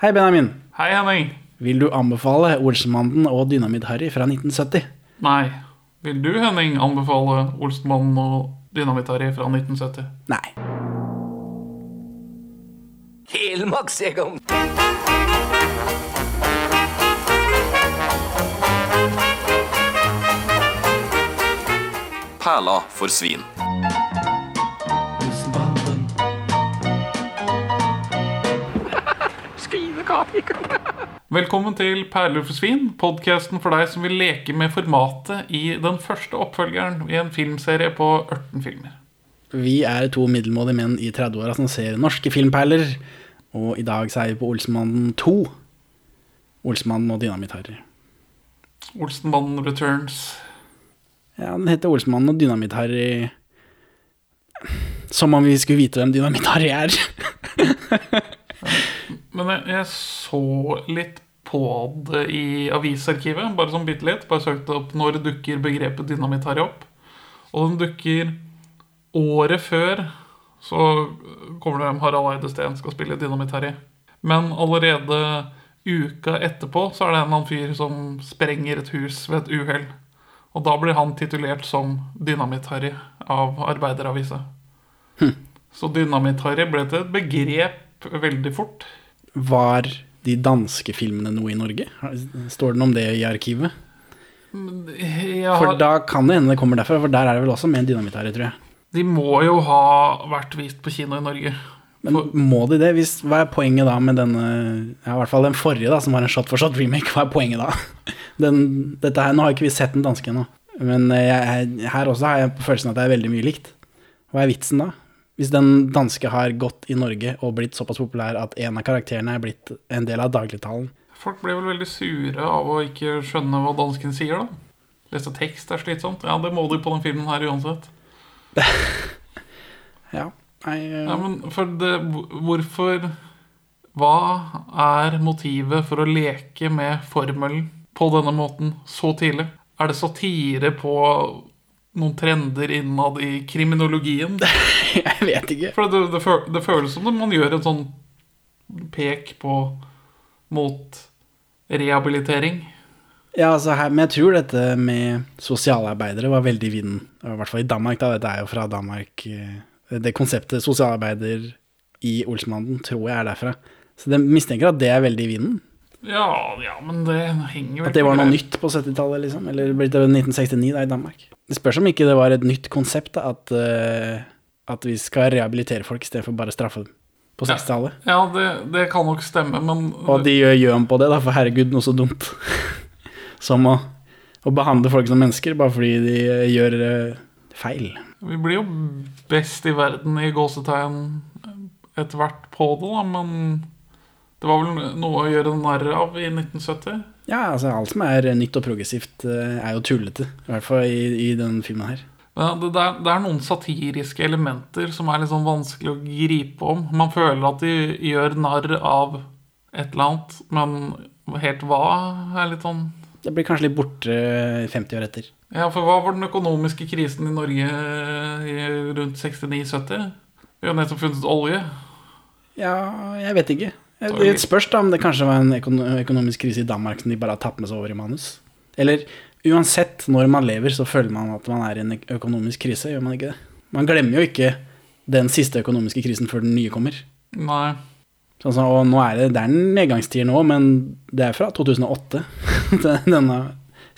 Hei, Benjamin. Hei, Henning. Vil du anbefale Olsenmannen og Dynamitt-Harry fra 1970? Nei. Vil du, Henning, anbefale Olsenmannen og Dynamitt-Harry fra 1970? Nei. Helmarksjegeren. Perla for svin. Velkommen til Perler for svin, podkasten for deg som vil leke med formatet i den første oppfølgeren i en filmserie på 18 filmer. Vi er to middelmådige menn i 30-åra som ser norske filmperler. Og i dag er vi på Olsenmannen 2. Olsenmannen og Dynamitt-Harry. Olsenmannen Returns. Ja, den heter Olsenmannen og Dynamitt-Harry Som om vi skulle vite hvem Dynamitt-Harry er. Men jeg, jeg så litt på det i avisarkivet, bare sånn bitte litt. Bare søkte opp når dukker begrepet dynamitt-Harry opp. Og den dukker året før. Så kommer det hvem Harald Eide Steen skal spille Dynamitt-Harry. Men allerede uka etterpå så er det en eller annen fyr som sprenger et hus ved et uhell. Og da blir han titulert som Dynamitt-Harry av Arbeideravisa. Så Dynamitt-Harry ble til et begrep veldig fort. Var de danske filmene noe i Norge? Står det noe om det i arkivet? Har... For da kan det hende det kommer derfra, for der er det vel også med en dynamitt her, tror jeg. de må jo ha vært vist på kino i Norge. Men må de det? Hvis, hva er poenget da med denne Ja, i hvert fall den forrige, da, som var en shot for shot remake. Hva er poenget da? Den, dette her, Nå har ikke vi sett den danske ennå, men jeg, jeg, her også har jeg på følelsen at det er veldig mye likt. Hva er vitsen da? Hvis den danske har gått i Norge og blitt såpass populær at en av karakterene er blitt en del av dagligtalen Folk blir vel veldig sure av å ikke skjønne hva dansken sier, da. Lese tekst er slitsomt. Ja, det må de på den filmen her uansett. Ja, nei, uh... Ja, men for det Hvorfor Hva er motivet for å leke med formelen på denne måten så tidlig? Er det satire på noen trender innad i kriminologien? jeg vet ikke. For det, det, det føles som om man gjør en sånn pek på mot rehabilitering. Ja, altså her, Men jeg tror dette med sosialarbeidere var veldig i vinden. I hvert fall i Danmark. da, Dette er jo fra Danmark. eh, Det konseptet sosialarbeider i Olsmannen tror jeg er derfra. Så jeg mistenker at det er veldig i vinden. Ja, ja, men det henger vel At det var noe nytt på 70-tallet, liksom. Eller ble det 1969 da i Danmark. Det spørs om ikke det var et nytt konsept, da, at, uh, at vi skal rehabilitere folk istedenfor bare straffe dem på 60-tallet. Ja, det, det kan nok stemme, men Og de gjør gjøn på det, da, for herregud, noe så dumt som å, å behandle folk som mennesker bare fordi de eh, gjør uh, feil. vi blir jo best i verden i gåsetegn etter hvert på det, da, men det var vel noe å gjøre narr av i 1970? Ja, altså alt som er nytt og progressivt, eh, er jo tullete. I hvert fall i, i den filmen her. Ja, det, det, er, det er noen satiriske elementer som er litt sånn vanskelig å gripe om. Man føler at de gjør narr av et eller annet, men helt hva er litt sånn Det blir kanskje litt borte 50 år etter. Ja, for hva var den økonomiske krisen i Norge i rundt 69-70? Vi har nettopp funnet olje. Ja, jeg vet ikke. Det spørs da om det kanskje var en økonomisk krise i Danmark som de bare har tatt med seg over i manus. Eller uansett, når man lever, så føler man at man er i en økonomisk krise, gjør man ikke det? Man glemmer jo ikke den siste økonomiske krisen før den nye kommer. Nei. Sånn som, og nå er det, det er nedgangstider nå, men det er fra 2008. Denne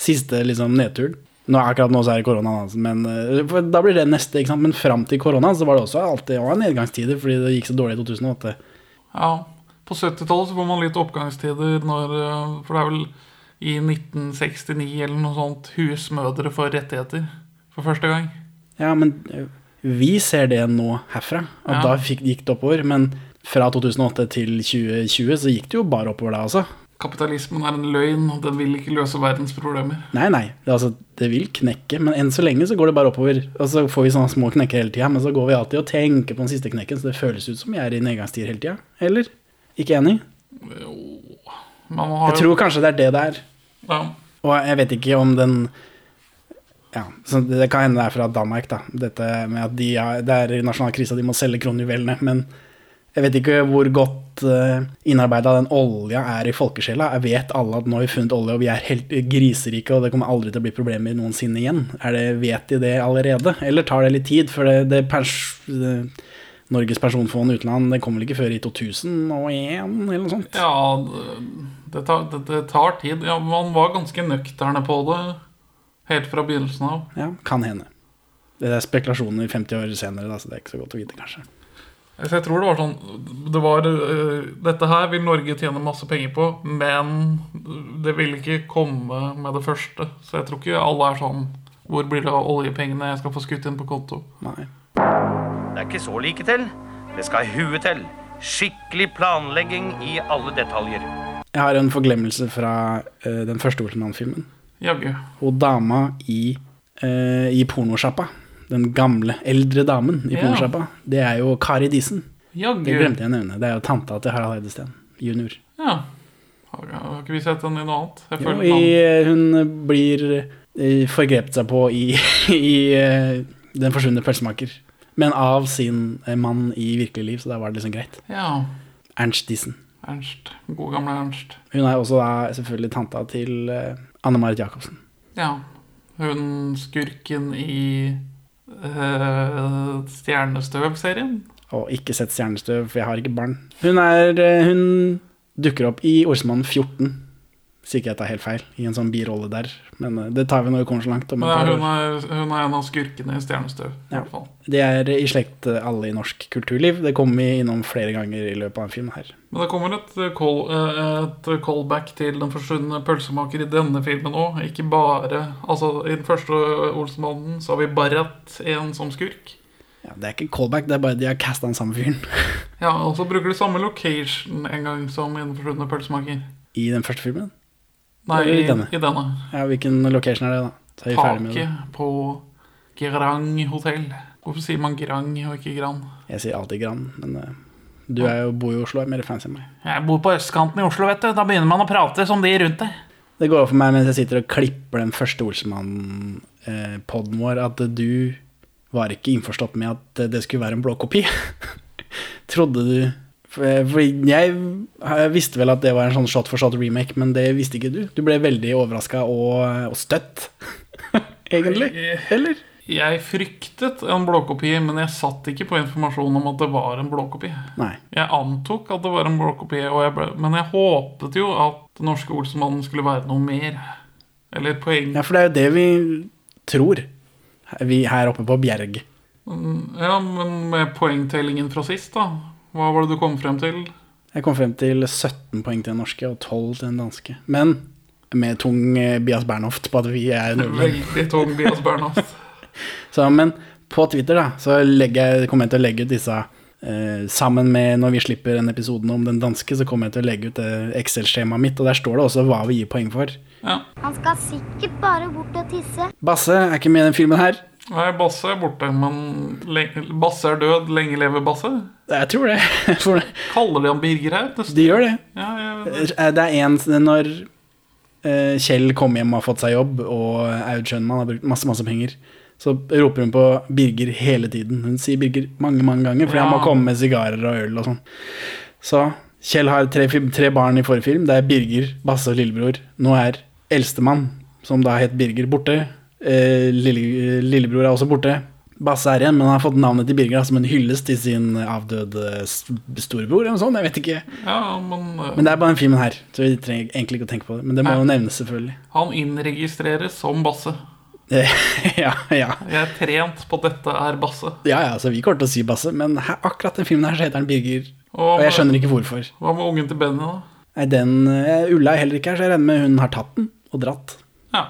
siste liksom nedturen. Nå, akkurat nå så er det korona, men eh, da blir det neste. ikke sant? Men fram til korona så var det også alltid det var nedgangstider, fordi det gikk så dårlig i 2008. Ja, på 70-tallet så får man litt oppgangstider når eh, For det er vel i 1969 eller noe sånt husmødre får rettigheter for første gang. Ja, men eh, vi ser det nå herfra, at Ja. da fikk, gikk det oppover. Men fra 2008 til 2020 så gikk det jo bare oppover da altså. Kapitalismen er en løgn, og den vil ikke løse verdens problemer. Nei, nei, det, altså, det vil knekke, men enn så lenge så går det bare oppover. Og så får vi sånne små knekker hele tida, men så går vi alltid og tenker på den siste knekken, så det føles ut som vi er i nedgangstider hele tida. Eller? Ikke enig? Har Jeg tror kanskje det er det det er. ja, Og jeg vet ikke om den Ja, så det kan hende det er fra Danmark, da. Dette med at de har, det er nasjonal krise de må selge kronjuvelene. Men Jeg vet ikke hvor godt uh, innarbeida den olja er i folkesjela. Jeg vet alle at nå har vi funnet olje, og vi er helt griserike, og det kommer aldri til å bli problemer noensinne igjen. Er det, vet de det allerede, eller tar det litt tid? For det, det, Norges personfond utenland, det kommer vel ikke før i 2001, eller noe sånt? Ja, det tar, det, det tar tid. Ja, man var ganske nøkterne på det helt fra begynnelsen av. Ja, kan hende. Det er spekulasjoner 50 år senere, da, så det er ikke så godt å vite, kanskje. Så jeg tror det var sånn det var, uh, Dette her vil Norge tjene masse penger på, men det vil ikke komme med det første. Så jeg tror ikke alle er sånn Hvor blir det av oljepengene jeg skal få skutt inn på konto? Nei. Er ikke så like til. Det skal huet til. Skikkelig planlegging i alle detaljer. Jeg har en forglemmelse fra uh, den første Olsenmann-filmen. Jaggu. Og dama i, uh, i pornosjappa. Den gamle, eldre damen i Ja. pornosjappa. Det er jo Kari Disen. Jaggu. Det glemte jeg å nevne. Det er jo tanta til Harald Eidesteen junior. Ja. Har, har ikke vi sett den i noe annet? Jeg Jo, i, hun blir eh, forgrepet seg på i, i Den forsvunne pølsemaker. Men av sin eh, mann i virkelig liv, så da var det liksom greit. Ja. Ernst Dissen. Ernst. God gamle Ernst. Hun er også da selvfølgelig tanta til eh, Anne Marit Jacobsen. Ja. Hun skurken i øh, Stjernestøv-serien. Og ikke sett Stjernestøv, for jeg har ikke barn. Hun, er, hun dukker opp i Orsmann 14, hvis ikke jeg tar helt feil, i en sånn birolle der. Men eh, det tar vi når vi kommer så langt. Hun, er, hun er en av skurkene i Stjernestøv. I Ja. fall. De er i slekt eh, alle i norsk kulturliv. Det kommer vi innom flere ganger i løpet av en film her. Men det kommer et, eh, call, et callback til den forsvunne pølsemaker i denne filmen òg. Ikke bare Altså, i den første Olsenbanden så har vi Barrat en som skurk. Ja, det er ikke callback, det er bare de har casta den samme fyren Ja, Og så bruker de samme location en gang som i den forsvunne pølsemaker. i den første filmen. Nei, i denne? i denne. Ja, Hvilken location er det, da? Så er. Taket på Gerang hotell. Hvorfor sier man Grang og ikke Gran? Jeg sier alltid Gran, men uh, du er jo, bor jo i Oslo, er mer fancy enn meg. Jeg bor på østkanten i Oslo, vet du. Da begynner man å prate som de rundt deg. Det går opp for meg mens jeg sitter og klipper den første Olsemann-poden vår, at du var ikke innforstått med at det skulle være en blåkopi. Trodde du For for jeg visste vel at det var en sånn shot for shot remake, men det visste ikke du. Du ble veldig overraska og, og støtt, egentlig. Eller? Jeg fryktet en blåkopi, men jeg satt ikke på informasjon om at det var en blåkopi. Nei. Jeg antok at det var en blåkopi, ble, men jeg håpet jo at den norske Olsenmannen skulle være noe mer. Eller poeng. Ja, for det er jo det vi tror, vi her oppe på Bjerg. Ja, men med poengtellingen fra sist, da. Hva var det du kom frem til? Jeg kom frem til 17 poeng til den norske og 12 til den danske. Men med tung eh, Bias Bernhoft på at vi er nordmenn. Veldig tung Bias Bernhoft. Så, men på Twitter da, så jeg, kommer jeg til å legge ut disse eh, sammen med når vi slipper en episoden om den danske, så kommer jeg til å legge ut Excel-skjemaet mitt, og der står det også hva vi gir poeng for. Ja. Han skal sikkert bare bort og tisse. Basse er ikke med i den filmen her. Nei, Basse er borte, men Basse er død. Lenge leve Basse. Jeg tror det. Kaller de han Birger her? Nesten. de gjør det. ja, jeg, Eh, Det er en når eh, Kjell kommer hjem og har fått seg jobb, og Aud Schønmann har brukt masse, masse penger, så roper hun på Birger hele tiden. Hun sier Birger mange, mange ganger, fordi han må komme med sigarer og øl og sånn. Så Kjell har tre, tre barn i forfilm. Det er Birger, Basse og lillebror. Nå er eldstemann, som da het Birger, borte. Eh, lille, lillebror er også borte. Basse er igjen, men han har fått navnet til Birger som en hyllest til sin avdøde storebror eller noe sånt. Jeg vet ikke. ja, men, eh, Men det er bare den filmen her, så vi trenger egentlig ikke å tenke på det. Men det må jo nevnes, selvfølgelig. han innregistreres som Basse. ja, ja. Jeg er trent på at dette er Basse. Ja, ja, så vi kommer til å si Basse, men her, akkurat den filmen her så heter han Birger. Og jeg skjønner ikke hvorfor. Hva med ungen til Benny, da? Nei, den eh, Ulla er heller ikke her, så jeg regner med hun har tatt den og dratt. Ja.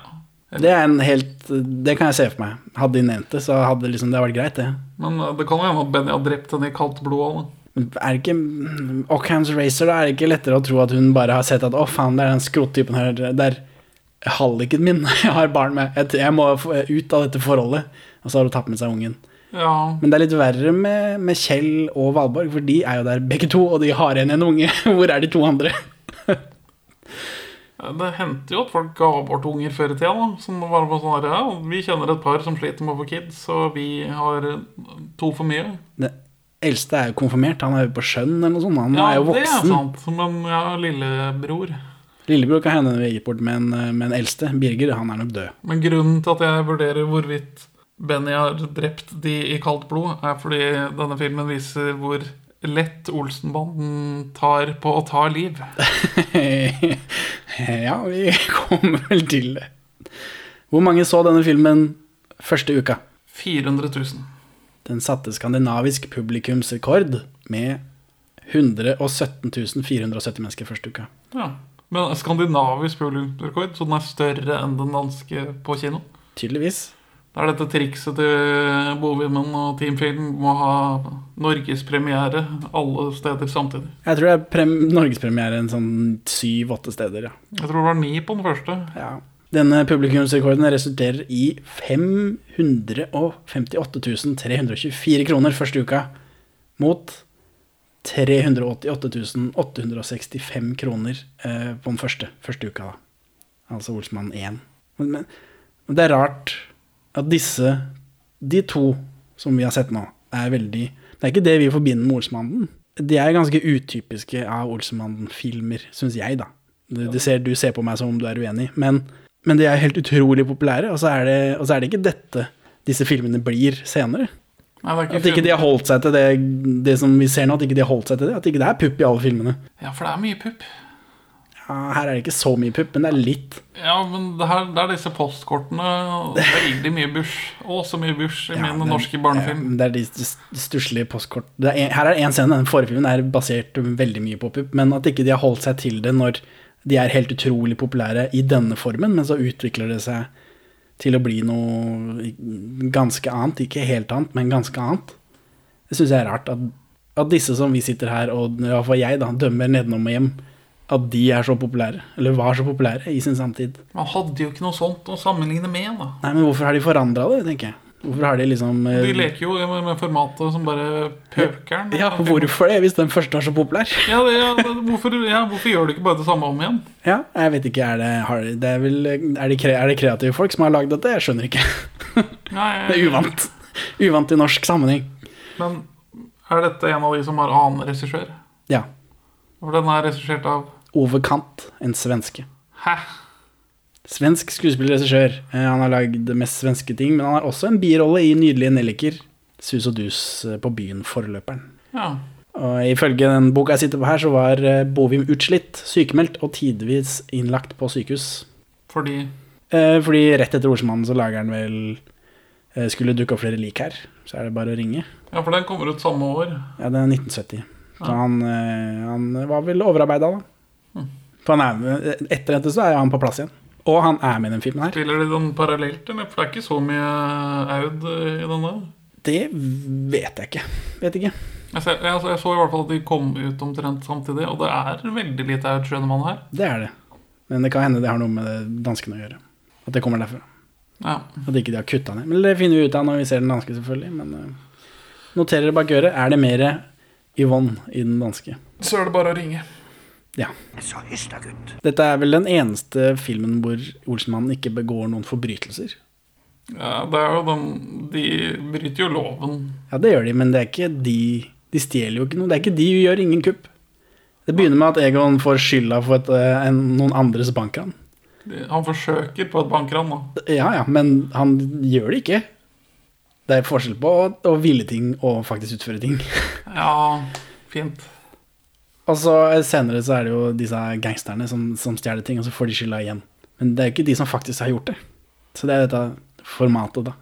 Det er en helt Det kan jeg se for meg. Hadde de nevnt det, så hadde liksom det vært greit, det. Men eh, det kan jo hende at Benny har drept henne i kaldt blod. òg, er det ikke mm, Ockhams Racer, da er det ikke lettere å tro at hun bare har sett at å, faen, det er den skrottypen her Det er halliken min jeg har barn med. Jeg, jeg må ut av dette forholdet. Og så har hun tatt med seg ungen. Ja, Men det er litt verre med, med Kjell og Valborg, for de er jo der begge to, og de har igjen en unge. Hvor er de to andre? Det hendte jo at folk ga bort unger før i tida. da Som var på sånn her, ja, Vi kjenner et par som sliter med å få kids, og vi har to for mye. Det, eldste er jo konfirmert. Han er jo på skjønn eller noe sånt. Han Ja, er jo det er sant. Men ja, lillebror. Lillebror kan hende vi gikk bort, men, en eldste, Birger, han er nok død. Men grunnen til at jeg vurderer hvorvidt Benny har drept de i kaldt blod, er fordi denne filmen viser hvor lett Olsenbanden tar på å ta liv. ja, vi kommer vel til det. Hvor mange så denne filmen første uka? 400 000. Den satte skandinavisk publikumsrekord med 117 470 mennesker første uka. Ja. Men skandinavisk publikumsrekord, så den er større enn den danske på kino. Tydeligvis. Det er dette trikset til Bovimen og Team Film må ha norgespremiere alle steder samtidig. Jeg tror det er prem norgespremiere en sånn syv-åtte steder, ja. Jeg tror det var ni på den første. ja. Denne publikumsrekorden resulterer i 558 324 kroner første uka, mot 388 865 kroner eh, på den første, første uka, da. Altså Olsmann 1. Men, men, men det er rart at disse, de to som vi har sett nå, er veldig Det er ikke det vi forbinder med Olsmannen. De er ganske utypiske av Olsmannen-filmer, syns jeg, da. Du, du, ser, du ser på meg som om du er uenig, men, men de er helt utrolig populære, og så er det, så er det ikke dette disse filmene blir senere. Nei, er At ikke de har holdt seg til det, det som vi ser nå, at ikke de har holdt seg til det. At ikke det er pupp i alle filmene. Ja, for det er mye pupp. Ja, her er det ikke så mye pupp, men det er litt. Ja, men det, her, det er disse postkortene Det er egentlig mye bush. Å, så mye bush i Ja, min norske barnefilm. Det er de stusslige postkort. Er en, her er det én scene, den forrige filmen er basert veldig mye på pupp, men at ikke de har holdt seg til det når de er helt utrolig populære i denne formen, men så utvikler det seg til å bli noe ganske annet. Ikke helt annet, men ganske annet. Det syns jeg er rart. At, at disse som vi sitter her, og i hvert fall jeg, da, dømmer nedenom og hjem, at de er så populære, eller var så populære i sin samtid. Man hadde jo ikke noe sånt å sammenligne med. da Nei, men hvorfor har de forandra det, tenker jeg? Hvorfor har de liksom eh, De leker jo med, formatet som bare pøkeren. Ja, hvorfor det, hvis den første er så populær? Ja, det, ja, det, hvorfor, ja, hvorfor gjør du ikke bare det samme om igjen? Ja, jeg vet ikke, er det, har, det er, vel, er, det er det kreative folk som har lagd dette? Jeg skjønner ikke. Nei, Det er uvant. Uvant i norsk sammenheng. Men er dette en av de som har annen regissør? Ja. For den er regissert av Ove Kant, en svenske. Hæ? Svensk skuespillerregissør. Eh, Han har lagd mest svenske ting, men han har også en birolle i Nydelige nelliker. Sus og dus eh, på byen, forløperen. Ja. Og Ifølge den boka jeg sitter på her, så var eh, Bovim utslitt, sykemeldt og tidvis innlagt på sykehus. Fordi Eh, fordi rett etter Olsemannen så lager han vel Skulle dukke opp flere lik her, så er det bare å ringe. Ja, for den kommer ut samme år. Ja, det er 1970. Så han, eh, han var vel overarbeida, da. For han er, etter dette så er han på plass igjen. Og han er med i den filmen her. Spiller de den parallelt, eller? For det er ikke så mye Aud i denne. Det vet jeg ikke. Vet ikke. Jeg, ser, jeg, jeg så i hvert fall at de kom ut omtrent samtidig, og det er veldig lite Aud Schønemann her. Det er det. Men det kan hende det har noe med danskene å gjøre. At det kommer derfra. Ja. At ikke de har kutta ned. Men det finner vi ut av når vi ser den danske, selvfølgelig. Men uh, noterer det bak øret. Er det mer Yvonne i den danske? Så er det bare å ringe. Ja. Dette er vel den eneste filmen hvor Olsenmannen ikke begår noen forbrytelser. Ja, det er jo den De bryter jo loven. Ja, det gjør de, men det er ikke de De stjeler jo ikke noe. Det er ikke de gjør ingen kupp. Det begynner med at Egon får skylda for et, eh, en, noen andres bankran. Han forsøker på et bankran, da. Ja, ja, men han gjør det ikke. Det er forskjell på å, å ville ting og faktisk utføre ting. Ja, fint. Og så eh, senere så er det jo disse gangsterne som, som stjeler ting, og så får de skylda igjen. Men det er jo ikke de som faktisk har gjort det. Så det er dette formatet, da.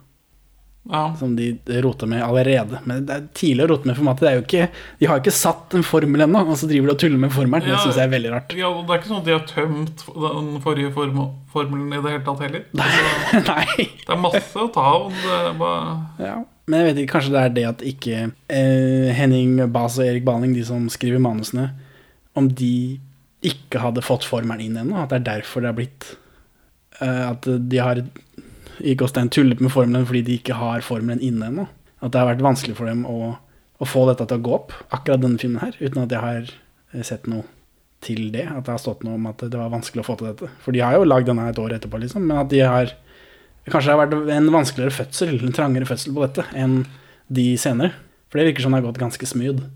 Ja. som de roter med allerede. Men det er tidlig å rote med formatet. Det er jo ikke, de har ikke satt en formel ennå, og så driver de og tuller med formelen. Det Ja. syns jeg er veldig rart. ja, Det er ikke sånn at de har tømt den forrige form formelen i det hele tatt heller. Nei. Det er masse å ta av. Bare Ja. Men jeg vet ikke, kanskje det er det at ikke eh, Henning Bas og Erik Baling, de som skriver manusene, om de ikke hadde fått formelen inn ennå. At det er derfor det har blitt eh, At de har i Gåstein tullet med formelen fordi de ikke har formelen inne ennå. At det har vært vanskelig for dem å, å få dette til å gå opp, akkurat denne filmen her, uten at jeg har eh, sett noe til det. At det har stått noe om at det var vanskelig å få til dette. For de har jo lagd denne et år etterpå, liksom, men at de har Kanskje det har vært en vanskeligere fødsel, en trangere fødsel på dette enn de senere. For det virker som det har gått ganske smooth.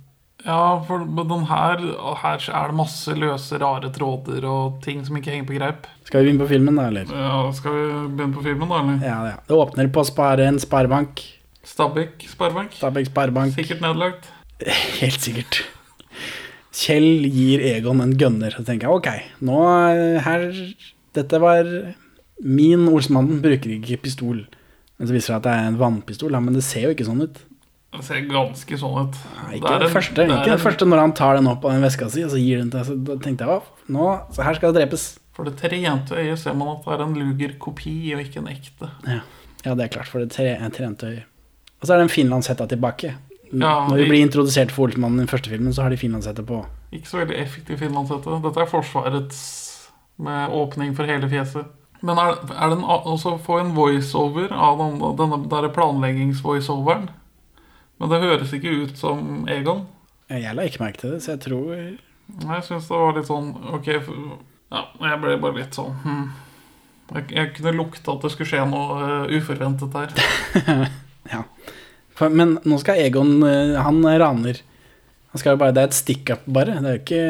Ja, for den her, her er det masse løse, rare tråder og ting som ikke henger på greip. Skal vi begynne på filmen, da, eller? Ja, Skal vi begynne på filmen, da? eller? Ja, ja. Det åpner på spare en sparebank. Stabæk Sparebank. Stabæk sparebank. Sikkert nedlagt. Helt sikkert. Kjell gir Egon en gunner. Så tenker jeg ok, nå eh, her Dette var Min Olsmannen bruker ikke pistol. Men så viser det at det er en vannpistol, men det ser jo ikke sånn ut. Det ser ganske sånn ut. Nei, Det ikke det første, er ikke det første når han tar den opp av den veska si og så gir den til så Da tenkte jeg at nå, så her skal det drepes. For det trente øyet ser man at det er en Luger-kopi og ikke en ekte. Ja, ja det er klart, for det tre, trente øyet. Og så er den finlandshetta tilbake. Ja, Når vi blir introdusert for Olsmannen i den første filmen, så har de finlandshette på. Ikke så veldig effektiv finlandshette. Dette er Forsvarets med åpning for hele fjeset. Men er, er det også få en voiceover av den, denne planleggings-voiceoveren? Men det høres ikke ut som Egon. Jeg la ikke merke til det, så jeg tror Jeg syns det var litt sånn Ok, for, ja, jeg ble bare litt sånn hmm. jeg, jeg kunne lukte at det skulle skje noe uh, uforventet der. Ja. For, men nå skal Egon uh, Han raner. Han skal jo bare, det er et stick-up, bare. Det er jo ikke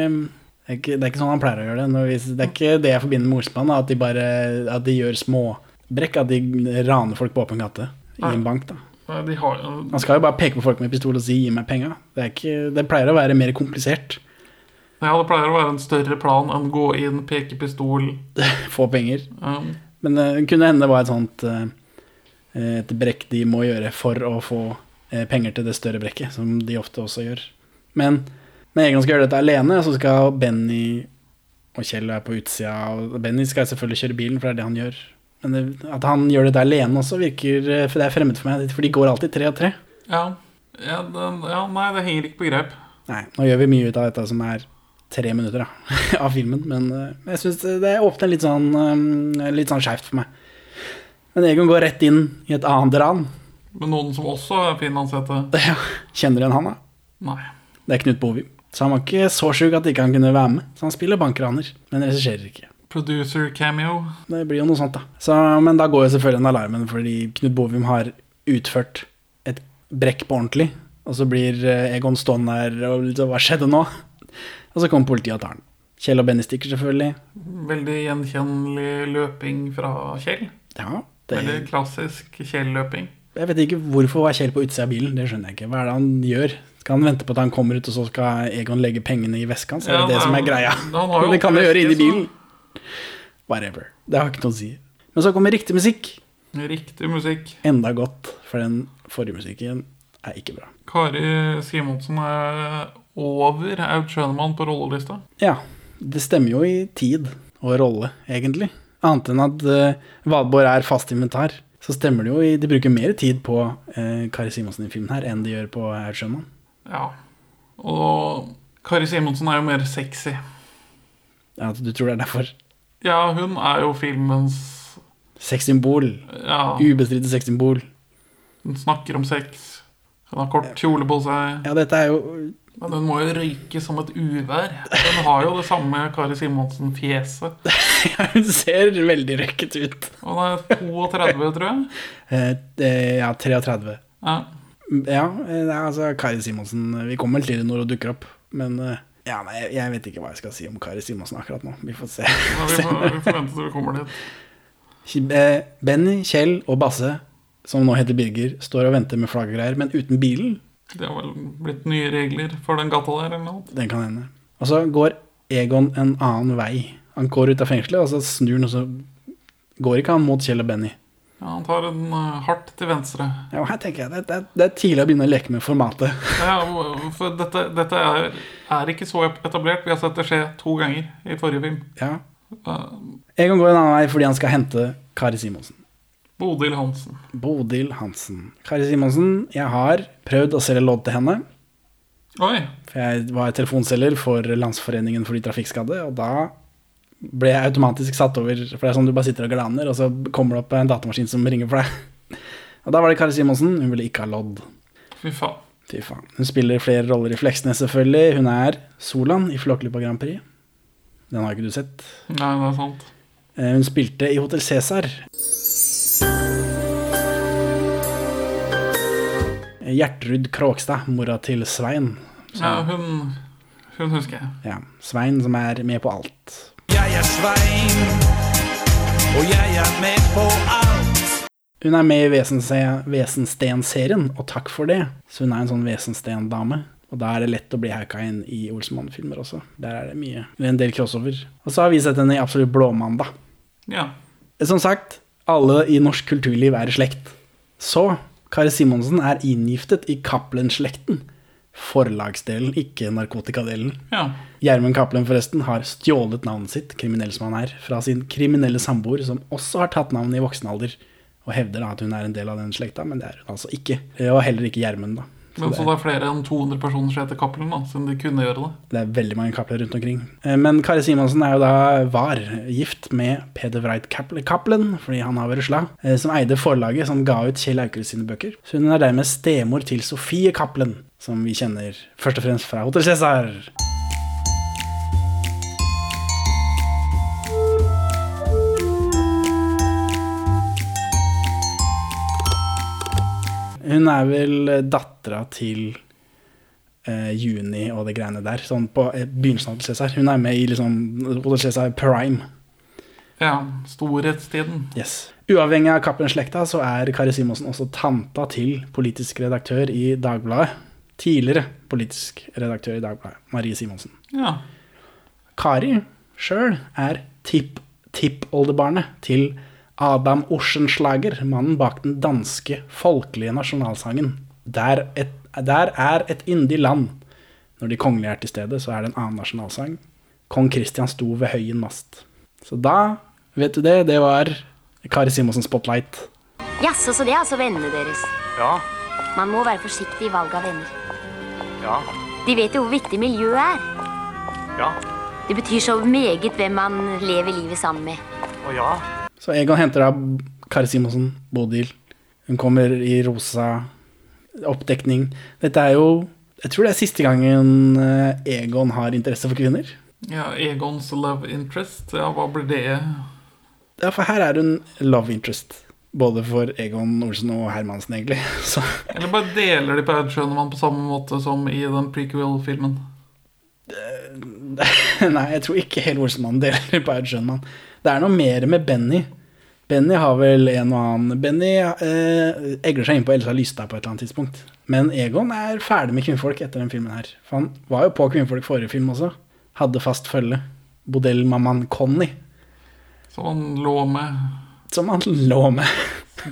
det er ikke, det er ikke sånn han pleier å gjøre det. Det er ikke det jeg forbinder med Osman, at de bare At de gjør småbrekk. At de raner folk på åpen gate i en bank. da har, Man skal jo bare peke på folk med pistol og si 'gi meg penga'. Det, det pleier å være mer komplisert. ja, det pleier å være en større plan enn gå inn, peke pistol Få penger. um, Men eh, det kunne hende det var et sånt uh, Et brekk de må gjøre for å få uh, penger til det større brekket, som de ofte også gjør. Men, når Egon skal gjøre dette alene, så skal Benny og Kjell være på utsida. Og Benny skal selvfølgelig kjøre bilen, for det er det han gjør. Men det, at han gjør dette alene også, virker eh, For det er fremmed for meg, for de går alltid tre og tre. ja, ja, det, ja, nei, det henger ikke på greip. Nei, nå gjør vi mye ut av dette som er tre minutter da, av filmen, men eh, jeg syns det åpner litt sånn, eh, litt sånn skeivt for meg. Men Egon går rett inn i et annet ran. Men noen som også er finlandshette? Ja, Kjenner du igjen han, da? Nei. Det er Knut Bovim. Så han var ikke så sjuk at ikke han kunne være med. Så han spiller bankraner, men regisserer ikke. Producer cameo. Det blir jo noe sånt, da. Så, men da går jo selvfølgelig en alarmen, fordi Knut Bovim har utført et brekk på ordentlig. Og så blir eh, Egon stående her og liksom, hva skjedde nå? Og så kommer politiet og tar den. Kjell og Benny stikker selvfølgelig. Veldig gjenkjennelig løping fra Kjell. Ja, det, Veldig klassisk Kjell-løping. jeg vet ikke hvorfor var Kjell på utsida av bilen. Det skjønner jeg ikke. Hva er det han gjør? Skal han vente på at han kommer ut, og så skal Egon legge pengene i veska hans? Er det Ja, det som er greia? han har jo Det kan han gjøre inni bilen. så-. Whatever. Det har ikke noe å si. Men så kommer riktig musikk. Riktig musikk. Enda godt, for den forrige musikken er ikke bra. Kari Simonsen er over Aud Schønemann på rollelista. Ja, det stemmer jo i tid og rolle, egentlig. Annet enn at uh, Valborg er fast inventar, så stemmer det jo i De bruker mer tid på uh, Kari Simonsen i filmen her enn de gjør på Aud Schønemann. Ja. Og Kari Simonsen er jo mer sexy. Ja, du tror det er derfor. Ja, hun er jo filmens Sexsymbol. Ja, Ubestridte sexsymbol. hun snakker om sex. Hun har kort kjole på seg. Ja, dette er jo Men hun må jo røyke som et uvær. Hun har jo det samme Kari Simonsen-fjeset. ja, Hun ser veldig røkket ut. Hun er 32, tror jeg. Eh, eh, ja, 33. Ja. Ja, eh, altså Kari Simonsen Vi kommer vel til det når hun dukker opp, men ja, nei, jeg- vet ikke hva jeg skal si om Kari Simonsen akkurat nå. Vi får se. Men vi, får, vi får vente til vi kommer dit. Eh, Benny, Kjell og Basse, som nå heter Birger, står og venter med flagg og greier, men uten bilen. Det har vel blitt nye regler for den gata der, eller noe? Den kan hende. Og så går Egon en annen vei. Han går ut av fengselet, og så snur han, og så går ikke han mot Kjell og Benny. Ja, Han tar en uh, hardt til venstre. Ja, her tenker jeg, det, det, det er tidlig å begynne å leke med formatet. Ja, for dette, dette er, er ikke så etablert. Vi har sett det skje to ganger i forrige film. Ja. Jeg Egon går en annen vei fordi han skal hente Kari Simonsen. Bodil Hansen. Bodil Hansen. Kari Simonsen, jeg har prøvd å selge lodd til henne. Oi! For jeg var telefonselger for Landsforeningen for de trafikkskadde, og da ble jeg automatisk satt over, for det er sånn du bare sitter og glaner, og så kommer det opp en datamaskin som ringer for deg. Og da var det Kari Simonsen, hun ville ikke ha lodd. Fy faen. Fy faen. Hun spiller flere roller i Fleksnes, selvfølgelig. Hun er Solan i Flåklypa Grand Prix. Den har ikke du sett. Nei, det er sant. Eh, Hun spilte i Hotell Cæsar. Gjertrud Kråkstad, mora til Svein. Ja, hun, hun husker jeg. Ja, Svein som er med på alt. Jeg er Svein, og jeg er med på alt. Hun er med i Vesensten-serien, og takk for det. Så hun er en sånn Vesensten-dame. Og da er det lett å bli hacka inn i Olsenmann-filmer også. Der er det mye. Det er en del crossover. Og så har vi sett henne i Absolutt blåmandag. Ja. Som sagt, alle i norsk kulturliv er i slekt. Så Kari Simonsen er inngiftet i Cappelen-slekten. Forlagsdelen, ikke narkotikadelen. ja. Gjermund Cappelen forresten har stjålet navnet sitt, kriminell som han er, fra sin kriminelle samboer, som også har tatt navnet i voksen alder, og hevder da at hun er en del av den slekta, men det er hun altså ikke. Og heller ikke Gjermund, da. Så Men det, så det er flere enn 200 personer som heter Cappelen, da, siden de kunne gjøre det. det er veldig mange Cappelen rundt omkring. Eh, Men Kari Simonsen er jo da var gift med Peder Wright Cappelen, Cappelen fordi han har vært rusla, eh, som eide forlaget som ga ut Kjell Aukrust sine bøker. Så hun er dermed stemor til Sofie Cappelen, som vi kjenner først og fremst fra Hotell Cæsar. Hun er vel dattera til eh, Juni og det greiene der. Sånn på eh, begynnelsen av Hotel Cæsar. Hun er med i liksom Hotel Cæsar Prime. Ja, storhetstiden. Yes. Uavhengig av Cappelen-slekta så er Kari Simonsen også tanta til politisk redaktør i Dagbladet. Tidligere politisk redaktør i Dagbladet, Marie Simonsen. Ja. Kari sjøl er tipp-tippoldebarnet til Adam Oschenschlager, mannen bak den danske folkelige nasjonalsangen. Der, et, der er et yndig land. Når de kongelige er til stede, så er det en annen nasjonalsang. Kong Kristian sto ved høyen mast. Så da, vet du det, det var Kari Simonsen Spotlight. Jaså, så det er altså vennene deres. Ja, Man må være forsiktig i valg av venner. ja, De vet jo hvor viktig miljøet er. ja, Det betyr så meget hvem man lever livet sammen med. Å ja. Så Egon henter da Kari Simonsen, Bodil. Hun kommer i rosa oppdekning. Dette er jo Jeg tror det er siste gangen eh, Egon har interesse for kvinner. ja. Egons love interest. Ja, hva blir det? Ja, for her er hun love interest. Både for Egon Olsen og Hermansen, egentlig. Så Eller bare deler de på Aud på samme måte som i den prequel-filmen? Nei, jeg tror ikke hele Olsenmannen deler på Aud Schønmann. Det er noe mer med Benny. Benny har vel en og annen Benny eh, egler seg inn på Elsa Lystad på et eller annet tidspunkt. Men Egon er ferdig med kvinnfolk etter den filmen her. For han var jo på kvinnfolk forrige film også. Hadde fast følge. Bordellmammaen Conny, Som han lå med som han lå med.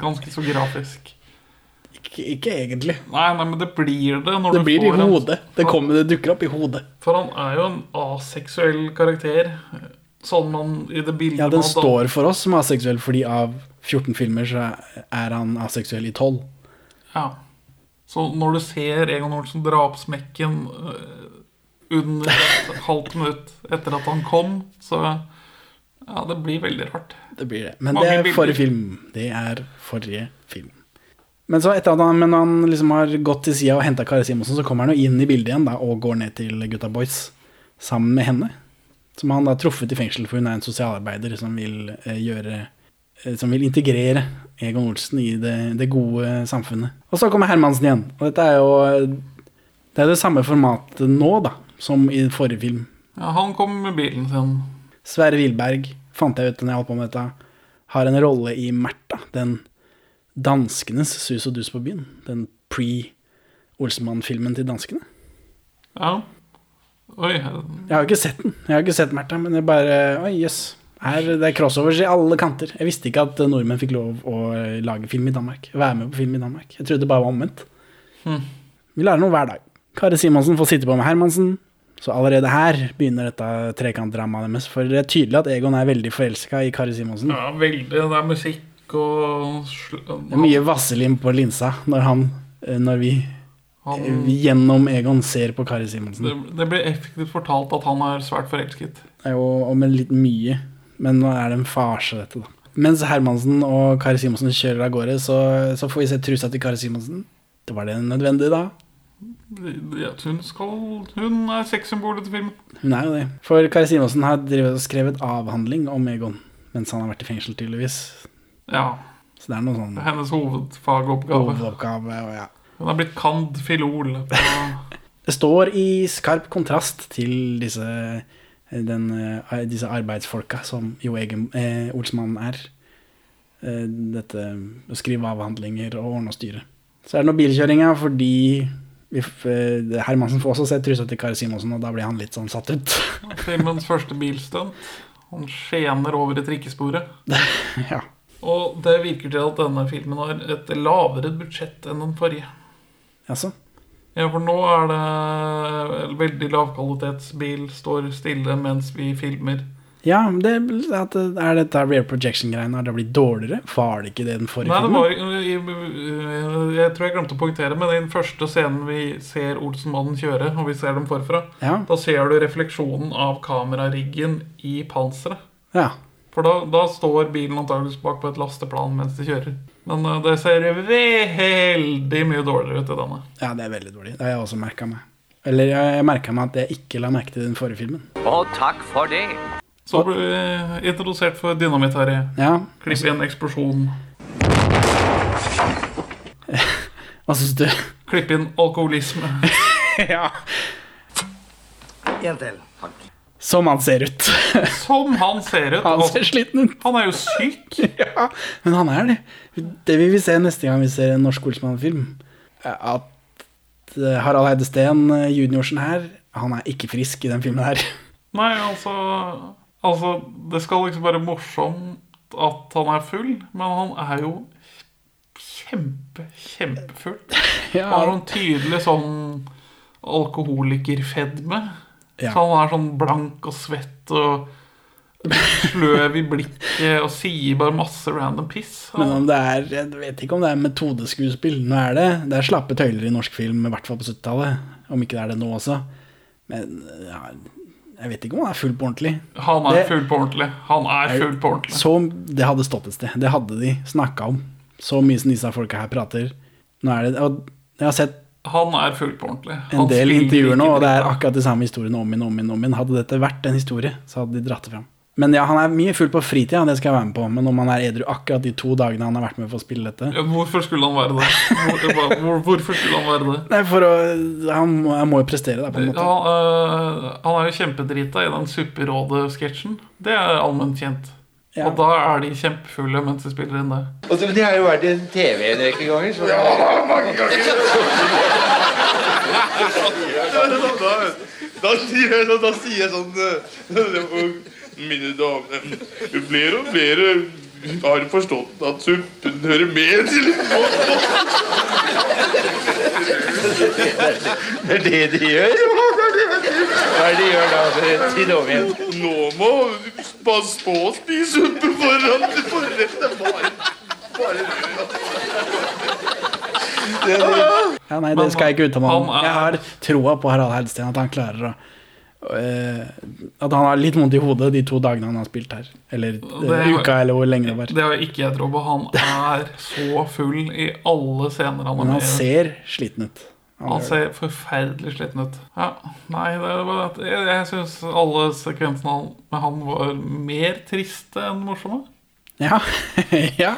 ganske så grafisk. Ikke, ikke egentlig. Nei, nei, men det blir det når Det du blir i får en- hodet. Det, kommer, det dukker opp i hodet. For han er jo en aseksuell karakter. Sånn man i det bildet Ja, den står for oss som aseksuell, fordi av 14 filmer så er han aseksuell i 12. Ja. Så når du ser Egon Olsen drapsmekken smekken øh, under et halvt minutt etter at han kom, så ja, det blir veldig rart. Det blir det. Men Mange det er bilder. forrige film. Det er forrige film. Men så etter at han, men han liksom har gått til sida og henta Kari Simonsen, så kommer han jo inn i bildet igjen da, og går ned til Gutta Boys sammen med henne. Som han har truffet i fengsel, for hun er en sosialarbeider som vil eh, gjøre eh, Som vil integrere Egon Olsen i det, det gode samfunnet. Og så kommer Hermansen igjen. Og dette er jo Det er det samme formatet nå, da, som i forrige film. Ja, han kom med bilen sin. Sverre Wilberg, fant jeg ut når jeg holdt på med dette, har en rolle i Märtha, den danskenes sus og dus på byen. Den pre-Olsenmann-filmen til danskene. Ja. Oi. Jeg har jo ikke sett den, jeg har ikke sett Märtha, men jeg bare Oi, jøss. Her, det er crossovers i alle kanter. Jeg visste ikke at nordmenn fikk lov å lage film i Danmark. Være med på film i Danmark. Jeg trodde det bare var omvendt. Vi lærer noe hver dag. Kari Simonsen får sitte på med Hermansen. Så allerede her begynner dette trekantdramaet deres. For det er tydelig at Egon er veldig forelska i Kari Simonsen. Ja, veldig. Det er musikk og Det er mye vaselin på linsa når han eh, Når vi han, eh, gjennom Egon ser på Kari Simonsen. det, det blir effektivt fortalt at han er svært forelsket. Jo og med litt mye, men nå er det en farse, dette, da. Mens Hermansen og Kari Simonsen kjører av gårde, så, så får vi se trusa til Kari Simonsen. Det var det nødvendig, da. Hun, skal, hun er sexsymbolet til filmen. Hun er jo det. For Kari Simonsen har skrevet avhandling om Egon mens han har vært i fengsel, tydeligvis. Ja. Så det er noe sånn Hennes hovedfagoppgave. hovedoppgave. Og ja. Hun er blitt cand. filol. Det står i skarp kontrast til disse, den, eh, disse arbeidsfolka som Jo Egen eh, Olsmann er. Eh, dette å skrive avhandlinger og ordne og styre. Så er det noe bilkjøringa fordi eh, Hermansen får også se trusa til Kari Simonsen, og da blir han litt sånn satt ut. filmens første bilstunt. Han skjener over i trikkesporet. ja. Og det virker til at denne filmen har et lavere budsjett enn den forrige. Jaså? Ja, for nå er det veldig lavkvalitetsbil, står stille mens vi filmer. Ja, det, at er dette Rare projection-greiene. Har det blitt dårligere? Var det ikke det den forrige Nei, var jeg, Jeg tror jeg glemte å poengtere, men i den første scenen vi ser Olsenmannen kjøre, og vi ser dem forfra, Ja. da ser du refleksjonen av kamerariggen i panseret. ja. For da, da står bilen antakeligvis bak på et lasteplan mens de kjører. Men uh, det ser veldig mye dårligere ut i denne. Ja, det er veldig dårlig. Det har jeg også merka meg. Eller jeg, jeg merka meg at jeg ikke la merke til den forrige filmen. Og takk for det. Så ble vi introdusert for Dynamitt-Harry. Ja, Klipp igjen en eksplosjon. hva syns du? Klipp inn alkoholisme. ja. En til. Som han ser ut. Som han ser ut. Han ser sliten ut. han er jo syk. Ja, men han er det. Det vil vi se neste gang vi ser en norsk Olsmann-film. At eh, Harald Heide Steen, eh, juniorsen her, han er ikke frisk i den filmen her. Nei, altså Altså, det skal liksom være morsomt at han er full, men han er jo kjempe, kjempefull. Ja, Han har noen tydelig sånn alkoholikerfedme. Ja. Så han er sånn blank og svett og sløv i blikket og sier bare masse random piss. Men om det er Jeg vet ikke om det er metodeskuespill. Nå er det Det er slappe tøyler i norsk film, i hvert fall på 70-tallet. Om ikke det er det nå også. Men ja, jeg vet ikke om han er full på ordentlig. Han er Det- full på ordentlig. Han er full på ordentlig. Så det hadde stått et sted. Det hadde de snakka om. Så mye som disse folka her prater. Nå er det Og jeg har sett Han er full på ordentlig. en del intervjuer nå, og det er akkurat de samme historiene om igjen, om igjen, om igjen. Hadde dette vært en historie, så hadde de dratt det fram. Men ja, han er mye full på fritida, det skal jeg være med på. Men om han er edru akkurat de to dagene han har vært med for å spille dette Ja, Hvorfor skulle han være det? Hvor, hvor, hvorfor skulle han være det? Nei, for å Han må, han må jo prestere, da, på en måte. Han, øh, han er jo kjempedrita i den Supperådet-sketsjen. Det er allment kjent. Ja. Og da er de kjempefulle mens de spiller inn det. Og så- de har jo vært i TV en rekke ganger. Så Da, da, sier jeg, sånn- da sier jeg sånn eh, Mine damer Flere og flere har forstått at suppen hører med til det er det de gjør. Hva er det de gjør da? Si det om igjen. Nå må pass på å spise suppe foran forrett. Det er bare, bare Ja, nei, det skal jeg ikke uttale meg om. Jeg har troa på Harald Heidsten, at han klarer å At han har litt vondt i hodet de to dagene han har spilt her. Eller eh, Det- uka, eller hvor lenge det var. Det har ikke jeg tro på. Han er så full i alle scener han er Men han ser sliten ut. Han Han ser forferdelig sliten ut. Ja, nei, det var Jeg, jeg syns alle sekvensene med han var mer triste enn morsomme. Ja, ja.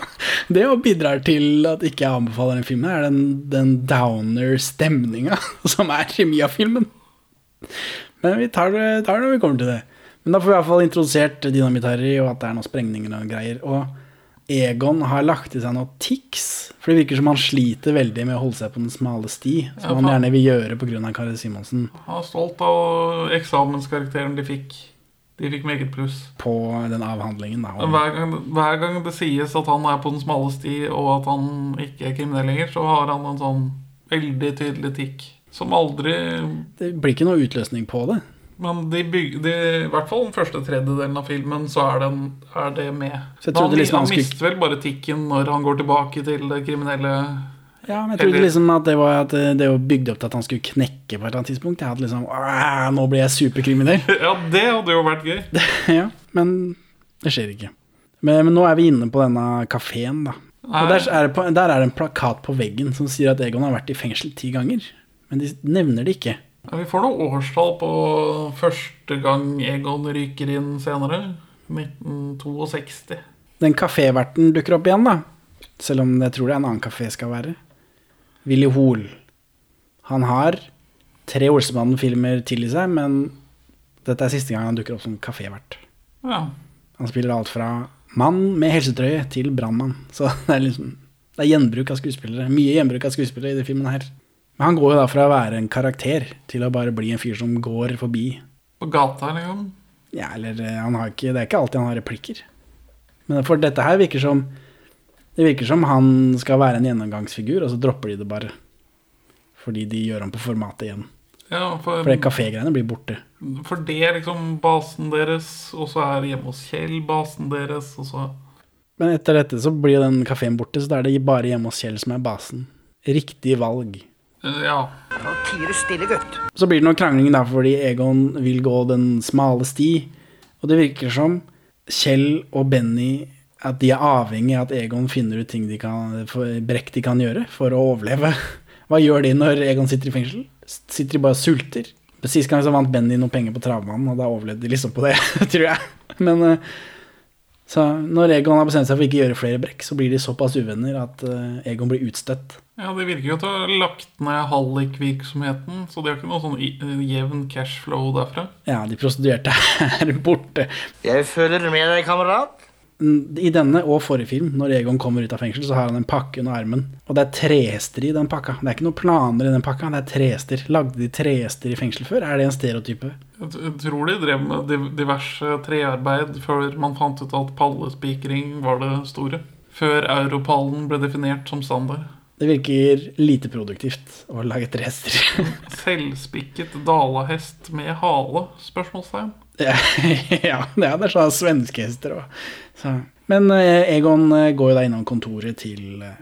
Det bidrar til at ikke jeg anbefaler den filmen, er den, den downer-stemninga som er i mye av filmen. Men vi tar det, tar det når vi kommer til det. Men da får vi i hvert fall introdusert Dynamitt-Harry, og at det er noen sprengninger og greier. Og Egon har lagt i seg noe tics, for det virker som han sliter veldig med å holde seg på den smale sti, som Ja, han gjerne vil gjøre pga. Kari Simonsen Han er stolt av eksamenskarakteren de fikk. De fikk meget pluss. på den avhandlingen. Da. Hver gang, hver gang det sies at han er på den smale sti, og at han ikke er kriminell lenger, så har han en sånn veldig tydelig tikk. Som aldri Det blir ikke noe utløsning på det. Men de bygger, de, i hvert fall den første tredjedelen av filmen, så er, den, er det med. Han, liksom han han skulle- mister vel bare tikken når han går tilbake til det kriminelle. Ja, men jeg trodde Eller- liksom at det var at det det var bygd opp til at han skulle knekke på et eller annet tidspunkt. Jeg hadde liksom Nå blir jeg superkriminell. Ja, det hadde jo vært gøy. ja, men det skjer ikke. Men, men nå er vi inne på denne kafeen, da. Og der er, på, der er det en plakat på veggen som sier at Egon har vært i fengsel ti ganger. Men de nevner det ikke. Ja, vi får noe årstall på første gang Egon ryker inn senere. 1962. Den kaféverten dukker opp igjen, da. Selv om jeg tror det er en annen kafé skal være. Willy Hoel. Han har tre Olsemannen-filmer til i seg, men dette er siste gang han dukker opp som kafévert. Ja. Han spiller alt fra mann med helsetrøye til brannmann. Så det er liksom Det er gjenbruk av skuespillere. Mye gjenbruk av skuespillere i denne filmen her. Men han går jo da fra å være en karakter til å bare bli en fyr som går forbi. På gata, liksom. Ja, eller eh, han har ikke Det er ikke alltid han har replikker. Men for dette her virker som Det virker som han skal være en gjennomgangsfigur, og så dropper de det bare. Fordi de gjør ham på formatet igjen. Ja, for, For det kafégreiene blir borte. for det er liksom basen deres, og så er hjemme hos Kjell basen deres, og så Men etter dette så blir den kafeen borte, så da er det bare hjemme hos Kjell som er basen. Riktig valg. Ja. Nå tier du stille, gutt. Så blir det noe krangling der fordi Egon vil gå den smale sti. Og det virker som Kjell og Benny at de er avhengig av at Egon finner ut ting de kan, brekk de kan gjøre for å overleve. Hva gjør de når Egon sitter i fengsel? Sitter de bare og sulter? Sist gang så vant Benny noen penger på travbanen, og da overlevde de liksom på det, tror jeg. Men eh, så når Egon har bestemt seg for ikke å gjøre flere brekk, så blir de såpass uvenner at eh, Egon blir utstøtt. Ja, det virker jo til å ha lagt ned hallikvirksomheten, så de har ikke noe sånn eh, jevn cashflow derfra. Ja, de prostituerte er borte. Jeg føler med deg, kamerat. I denne og forrige film, når Egon kommer ut av fengsel, så har han en pakke under armen. Og det er trehester i den pakka. Det er ikke noen planer i den pakka, det er trehester. Lagde de trehester i fengsel før? Er det en stereotype? Jeg tror de drev med diverse trearbeid før man fant ut at pallespikring var det store. Før europallen ble definert som standard. Det virker lite produktivt å lage tre hester. Selvspikket dalahest med hale? Spørsmålstegn. ja, det er sånne svenske hester òg. Men eh, Egon eh, går jo da innom kontoret til, eh,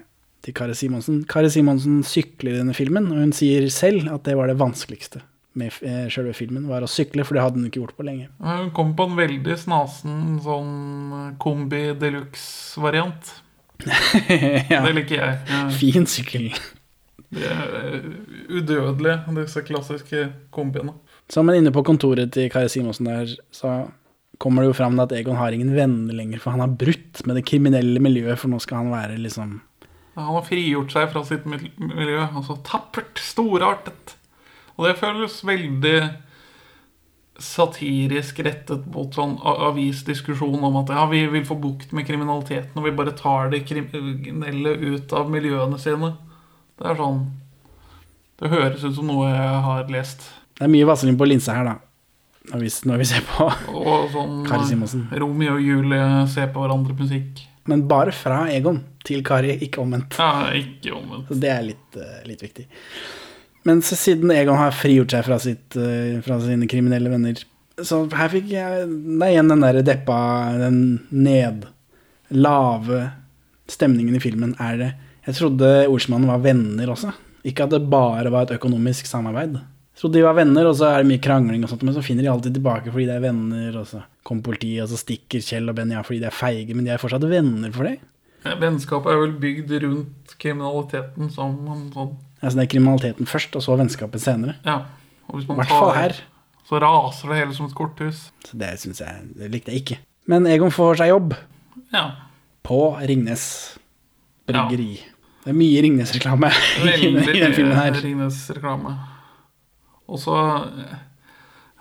til Kari Simonsen. Kari Simonsen sykler i denne filmen, og hun sier selv at det var det vanskeligste med selve filmen, var å sykle, for det hadde hun ikke gjort på lenge. Hun kom på en veldig snasen sånn kombi deluxe-variant. ja. Det liker jeg. Ja. Fin sykkel. De er udødelig udødelige, disse klassiske kombiene. Så men inne på kontoret til Kari Simonsen der, så kommer det jo fram at Egon har ingen venner lenger, for han har brutt med det kriminelle miljøet, for nå skal han være liksom Han har frigjort seg fra sitt miljø. Altså tappert, storartet. Og det føles veldig satirisk rettet mot sånn avisdiskusjon om at ja, vi vil få bukt med kriminaliteten, og vi bare tar de kriminelle ut av miljøene sine. Det er sånn Det høres ut som noe jeg har lest. Det er mye vaselin på linse her, da, når vi, når vi ser på. Og sånn Kari Simonsen. Romeo og Julie ser på hverandre musikk. Men bare fra Egon til Kari, ikke omvendt. Ja, ikke omvendt. Så det er litt, eh, litt viktig. Men siden Egon har frigjort seg fra, sitt, eh, fra sine kriminelle venner Så her fikk jeg Det er igjen den der deppa, den ned Lave stemningen i filmen. Er det Jeg trodde ordsmannen var venner også. Ikke at det bare var et økonomisk samarbeid. Jeg trodde de var venner, og så er det mye krangling, og sånt, men så finner de alltid tilbake fordi de er venner. Og så kommer politiet, og så stikker Kjell og Benny av fordi de er feige, men de er fortsatt venner for det. Ja, Vennskapet er vel bygd rundt kriminaliteten som en sånn Altså det er kriminaliteten først, og så vennskapet senere. Ja. Og hvis man hvert tar- her. Så raser det hele som et korthus. Så det syns jeg Det likte jeg ikke. Men Egon får seg jobb Ja. på Ringnes bryggeri. Det er mye Ringnes-reklame i den filmen her. Ringnes-reklame. Og så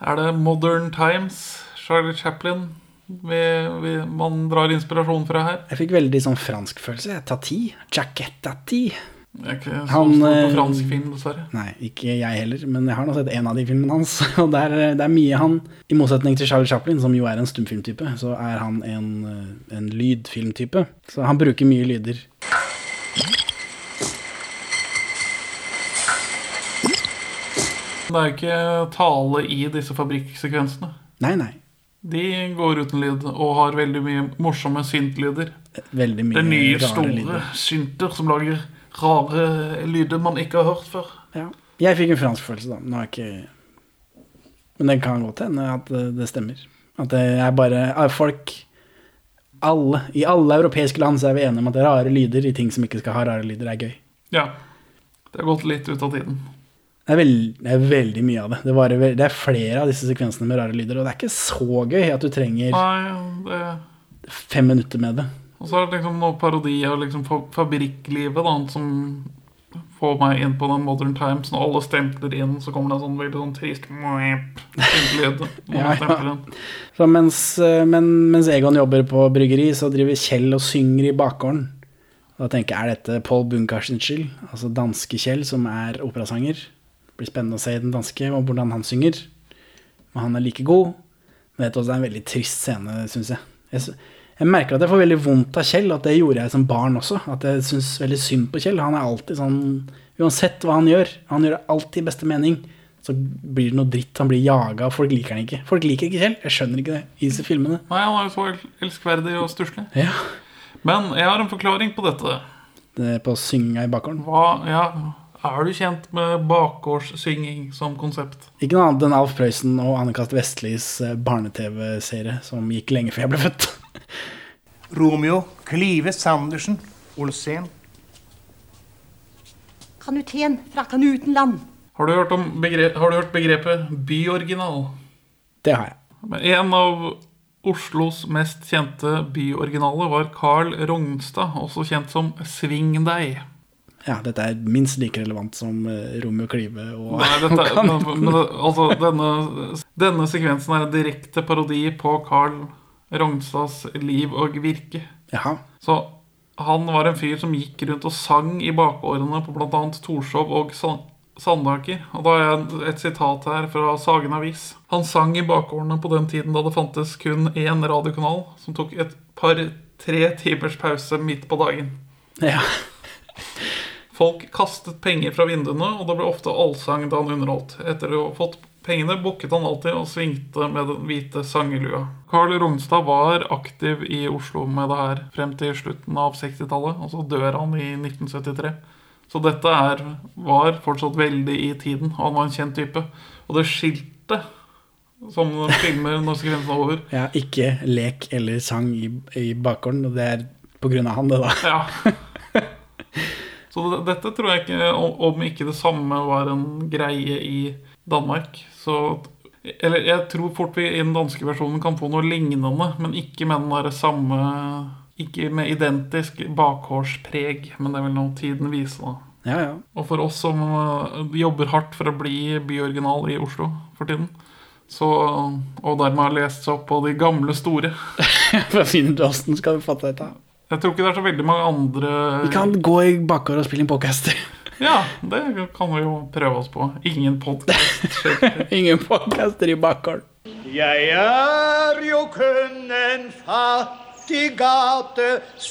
er det Modern Times, Charlie Chaplin, vi, vi, man drar inspirasjon fra her. Jeg fikk veldig sånn fransk følelse. Tati. Jacket Tati. Jeg er ikke så Han, stor på eh, fransk film, dessverre. Nei, ikke jeg heller, men jeg har nå sett en av de filmene hans. Og det er, det er mye han I motsetning til Charlie Chaplin, som jo er en stumfilmtype, så er han en, eh, en lydfilmtype. Så han bruker mye lyder. Det er jo ikke tale i disse fabrikksekvensene. Nei, nei. De går uten lyd og har veldig mye morsomme syntlyder. Veldig mye Det er nye, store lyder. synter som lager rare lyder man ikke har hørt før. Ja. Jeg fikk en fransk følelse, da. Nå er ikke Men det kan godt hende at det stemmer. At det er bare folk alle, I alle europeiske land så er vi enige om at rare lyder i ting som ikke skal ha rare lyder, er gøy. Ja. Det har gått litt ut av tiden. Det er, veld, det er veldig mye av det. Det, ve- det er flere av disse sekvensene med rare lyder, og det er ikke så gøy at du trenger Nei, det fem minutter med det. Og så er det liksom noe parodi av liksom fabrikklivet, da, som får meg inn på den Modern Times. Når alle stempler inn, så kommer det en sånn veldig sånn trist lyd. Ja, ja. Så mens, eh, men, mens Egon jobber på bryggeri, så driver Kjell og synger i bakgården. Da tenker jeg, er dette Paul Bunkarsens skyld? Altså danske Kjell, som er operasanger. Det blir spennende å se den danske, og hvordan han synger. Men han er like god. Men dette også er en veldig trist scene, syns jeg. jeg. Jeg merker at jeg får veldig vondt av Kjell, at det gjorde jeg som barn også. At jeg syns veldig synd på Kjell. Han er alltid sånn Uansett hva han gjør, han gjør det alltid i beste mening. Så blir det noe dritt, han blir jaga, folk liker han ikke. Folk liker ikke Kjell. Jeg skjønner ikke det i disse filmene. Nei, han er jo så elskverdig og stusslig. Ja. Men jeg har en forklaring på dette. Det er på synge i bakgården. Hva, ja, Er du kjent med bakgårdssynging som konsept? Ikke noe annet enn Alf Prøysen og Anne-Kast Vestlis eh, barne-TV-serie som gikk lenge før jeg ble født. Romeo Klive Sandersen Olsen. Kanuten fra Kanutenland. Har du hørt, om begre har du hørt begrepet byoriginal? Det har jeg. En av Oslos mest kjente byoriginaler var Carl Rognstad, også kjent som Sving deg. Ja, dette er minst like relevant som eh, Romeo Klive og Nei, dette, og men, men, altså, denne, denne sekvensen er en direkte parodi på Carl Rognstads liv og virke. Jaha. Så han var en fyr som gikk rundt og sang i bakårene på bl.a. Torshov og San- Sandaker. Og da har jeg et sitat her fra Sagen Avis. Han sang i bakårene på den tiden da det fantes kun én radiokanal, som tok et par-tre timers pause midt på dagen. Ja. Folk kastet penger fra vinduene, og det ble ofte allsang da han underholdt. Etter å ha fått pengene bukket han alltid og svingte med den hvite sangelua. Carl Rognstad var aktiv i Oslo med det her frem til slutten av 60-tallet, og så dør han i 1973. Så dette er, var fortsatt veldig i tiden, og han var en kjent type. Og det skiltet som filmer norske er over ja, ikke lek eller sang i, i bakgården, og det er på grunn av han, det, da. Ja. Så dette tror jeg ikke om, om ikke det samme var en greie i Danmark. Så Eller jeg tror fort vi i den danske versjonen kan få noe lignende, men ikke med den der samme Ikke med identisk bakhårspreg, men det vil nå tiden vise, da. Ja, ja. Og for oss som øh, jobber hardt for å bli byoriginal i Oslo for tiden, så, og dermed har lest seg opp på de gamle store Hva finner du åssen skal vi fatte dette? Jeg tror ikke det er så veldig mange andre Vi kan gå i bakgård og spille inn podcaster. Ja, det kan vi jo prøve oss på. Ingen podkast. Ingen podkaster i bakgården. Jeg er jo kun en fattig gatesanger